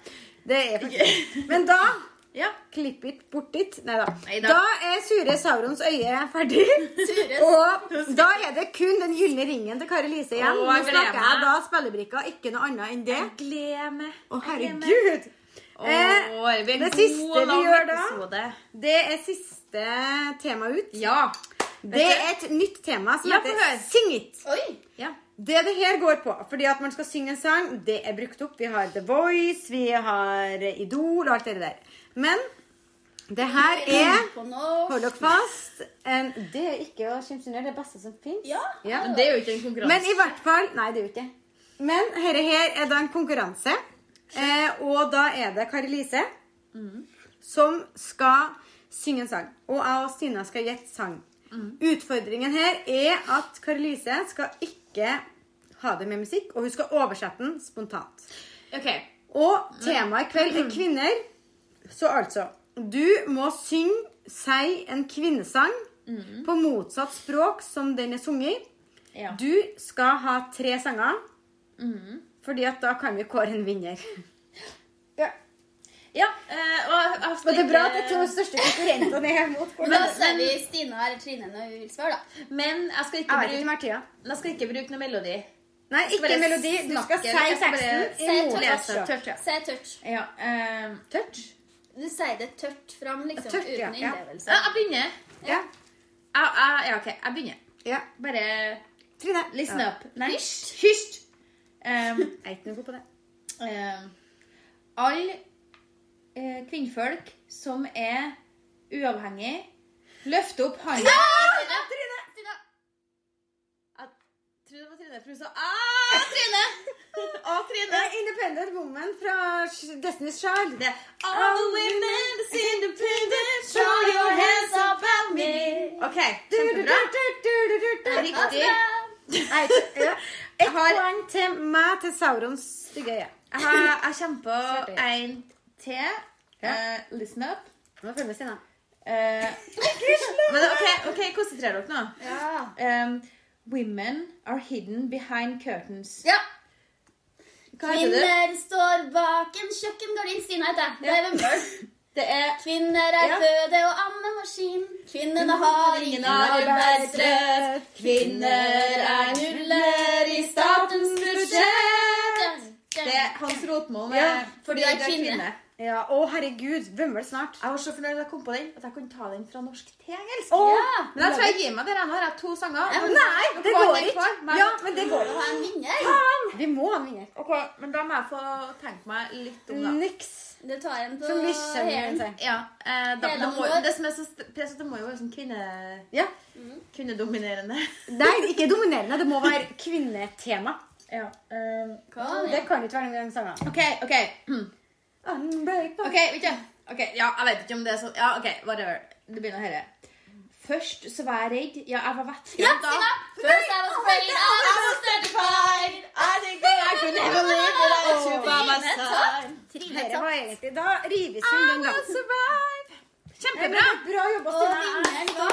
Det er faktisk Men da ja. Klipp it bort dit. Nei da. Da er Sure Saurons øye ferdig. Og da er det kun den gylne ringen til Kari Lise igjen. Å, Nå snakker jeg da spillebrikka, ikke noe annet enn det. gleder meg. Å, herregud! Åh, Eh, det siste vi gjør da- episode. Det er siste tema ut. Ja. Det er et nytt tema som Ja, heter. Sing it. Ja. Det det her går på, fordi at man skal synge en sang, det er brukt opp. Vi har The Voice, vi har Idol og alt det der. Men det her er Hold dere fast. En, det er ikke å under det beste som fins. Ja. Men det er jo ikke en konkurranse. Men i hvert fall Nei, det er jo ikke. Men dette her er da en konkurranse. Eh, og da er det Kari Lise som skal synge en sang. Og jeg og Stina skal gjette sang. Utfordringen her er at Kari Lise skal ikke ha det med musikk, og hun skal oversette den spontant. OK. Og temaet i kveld er kvinner. Så altså Du må synge si en kvinnesang på motsatt språk som den er sunget. Ja. Du skal ha tre sanger, fordi at da kan vi kåre en vinner. Ja. Ja, øh, og har Og det er bra at de to største konkurrentene er mot Men hverandre. ser vi Stina eller Trine når vi vil svare, da. Men jeg skal ikke Jeg bruke, ikke jeg skal ikke bruke noe melodi. Nei, ikke melodi. Du skal si jeg skal bare teksten si tørt. ja. Se touch. Ja, eh, Tørt? Du sier det tørt fram, liksom, Tørt, ja, uten ja. innlevelse. ja, jeg begynner. Ja. Jeg, jeg, ja, OK, jeg begynner. ja. Bare Trine. listen ja. up. Hysj. hysj. Um, Jeg er ikke noe god på det. um, Alle uh, kvinnfolk som er uavhengige, løfter opp hånda Trine! Trine! Jeg tror det var Trine, for hun sa ah, Trine! Å, Trine! er Independent Woman fra Destiny's Child. Det er All women is independent, show your hands up at me. OK, kjempebra. Riktig. Nei, ja. Et har- poeng til meg til Saurons stygge øye. Jeg, har, jeg kommer på en til. Eh, listen up. Nå følger vi Stina. Eh, men OK, ok, konsentrer dere nå. Ja. Um, women are hidden behind curtains. ja. Hva heter det? Kvinner står bak en kjøkkengardin. Stina heter jeg. Det er. Det er Kvinner er Ja. føde- og ammemaskin. Kvinnene har ingen arbeidsrett. Kvinner er nuller i statens budsjett. Det er Hans Rotmo med Ja, Fordi det er kvinne. kvinne. Ja, Å, herregud. Vømmøl snart. Jeg var så fornøyd da jeg kom på den, at jeg kunne ta den fra norsk til engelsk. Ja. Men jeg tror jeg gir meg der. Nå har jeg to sanger. Ja, Nei, det går ikke. kvar? Men- Ja, men det går ikke. Vi må ha en vinner. Ok, Men da må jeg få tenke meg litt om, da. Niks. Du tar en på Som sier. Ja, eh, da, Hele da må, det som er så st- press, at det må jo være sånn kvinne, Ja. kvinnedominerende. Nei, ikke dominerende. Det må være kvinnetema. Ja. eh, Hva? Det kan ikke være noen sanger. OK, OK. Unbreakable. Ok, vet du. Ok, Ja, jeg vet ikke om det er sånn Ja, OK, whatever. Du begynner å høre. Først så var jeg redd. Ja, jeg var Ja, vettskremt. Stina! First I was afraid, I was certified. I think I could never live without you by my side. Dette var egentlig Da rives hun I den, da. will survive. Kjempebra. Bra jobba,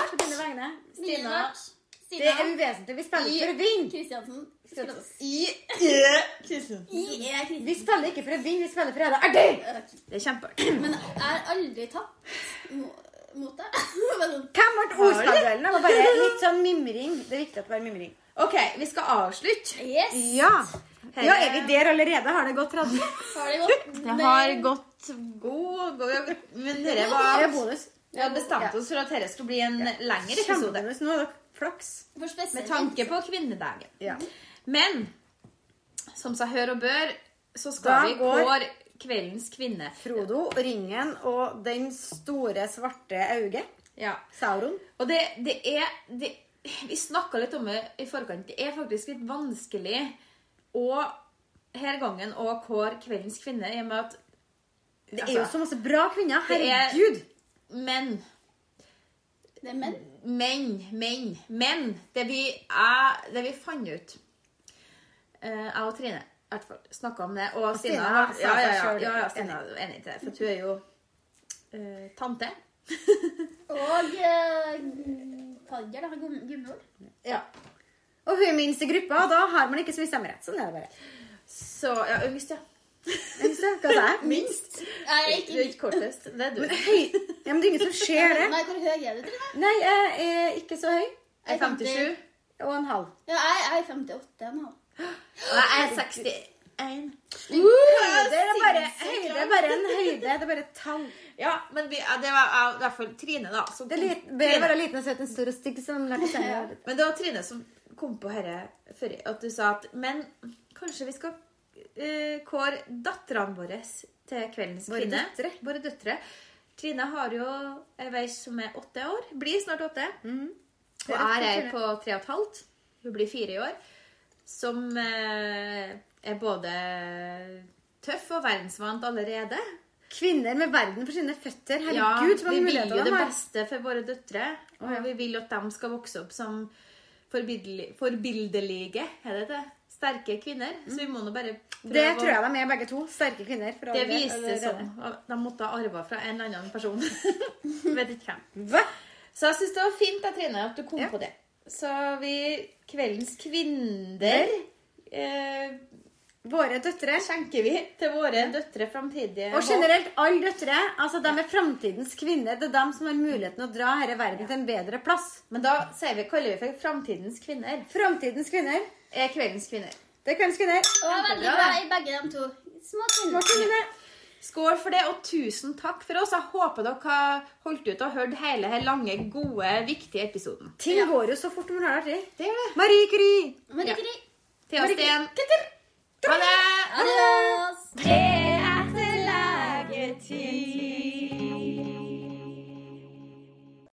Stina. Stina. Det er uvesentlig. Vi spiller ikke for å vinne. Kristiansen. I yeah. Er Kristiansen. Vi spiller ikke for å vinne, vi spiller for å redde artig! Det er kjempeartig. Men jeg har aldri tapt deg. Sånn, Hvem ble ordspillduellen? Det var bare litt sånn mimring. Det er viktig at det var mimring. OK, vi skal avslutte. Yes. Ja. ja, er vi der allerede? Har det gått 30? Har det gått? Det har gått god, god Men dette er var bonus. Vi hadde bestemt oss for at dette skulle bli en lengre episode. Kjempebonus. Nå er dere flaks. For. Med tanke på kvinnedagen. Ja. Men som seg hør og bør, så skal Da vi går- kveldens kvinne. Frodo, ringen og den store, svarte øyet. Ja. Sauron. Og det, det er det, Vi snakka litt om det i forkant. Det er faktisk litt vanskelig å her gangen å kåre kveldens kvinne i og med at Det er jo så masse bra kvinner. Er- Herregud. Men Det er menn. Men, men, men det vi, er, det vi fant ut eh, Jeg og Trine hvert fall snakka om det. Og Stina Stina var- ja, ja, ja, ja, ja, Stina er enig i det. For hun er jo uh, tante. Og uh, Padger, da. Gummihår. Ja. Og hun er minst i gruppa, og da har man ikke så mye stemmerett. Sånn er det bare. Så Ja, yngst, ja. Minst, ja. Hva sa jeg? Minst. Jeg er Du er ikke ikke kortest. Det er du. Men høy... Ja, men det er ingen som ser det. Nei, hvor høy er du, Trine? Nei, jeg er ikke så høy. Jeg er 57. Og en halv. Ja, jeg, er 58 nå. Og jeg er 61. Høyde er bare, høyde er bare en høyde. Det er bare et tall. Ja, men vi, det var i hvert fall Trine, da. Som Det er Trine. være liten og søt en stor og stygg, som lærte seg. Men det var Trine som kom på dette før. At du sa at Men kanskje vi skal eh, kåre datterne våre til kveldens Våre kvinne. døtre. Våre døtre. Trine har jo ei veis som er åtte år. Blir snart åtte. Mhm. Og er ei på tre og et halvt. Hun blir fire i år. Som eh, er både tøff og verdensvant allerede. Kvinner med verden for sine føtter. Ja, Herregud, så vi mange vil jo det beste for våre døtre. Og oh, ja. vi vil at de skal vokse opp som forbildelige er det det? sterke kvinner. Så vi må nå bare prøve Det tror jeg de er begge to. Sterke kvinner. Det alle- seg sånn. De måtte ha arva fra en eller annen person. Vet ikke hvem. Så jeg syns det var fint Trine, at du kom Ja. på det. Så vi Kveldens kvinner eh, våre døtre. skjenker vi til våre døtre framtidige Og generelt alle døtre. Altså, de er framtidens kvinner. Det er dem som har muligheten å dra denne verden til en bedre plass. Men da sier vi, kaller vi for framtidens kvinner. Framtidens kvinner. Er kveldens kvinner. Det er kveldens kvinner. Og veldig bra i begge de to. Små kvinner. Små kvinner. Skål for det, og tusen takk for oss. Jeg håper dere har holdt ut og hørt hele denne lange, gode, viktige episoden. Ting Ja. går jo så fort når man har det artig. Det gjør det. Marie Curie. Men Ja. ikke de. Thea Steen. Ha det! Adios. Det er til legetid.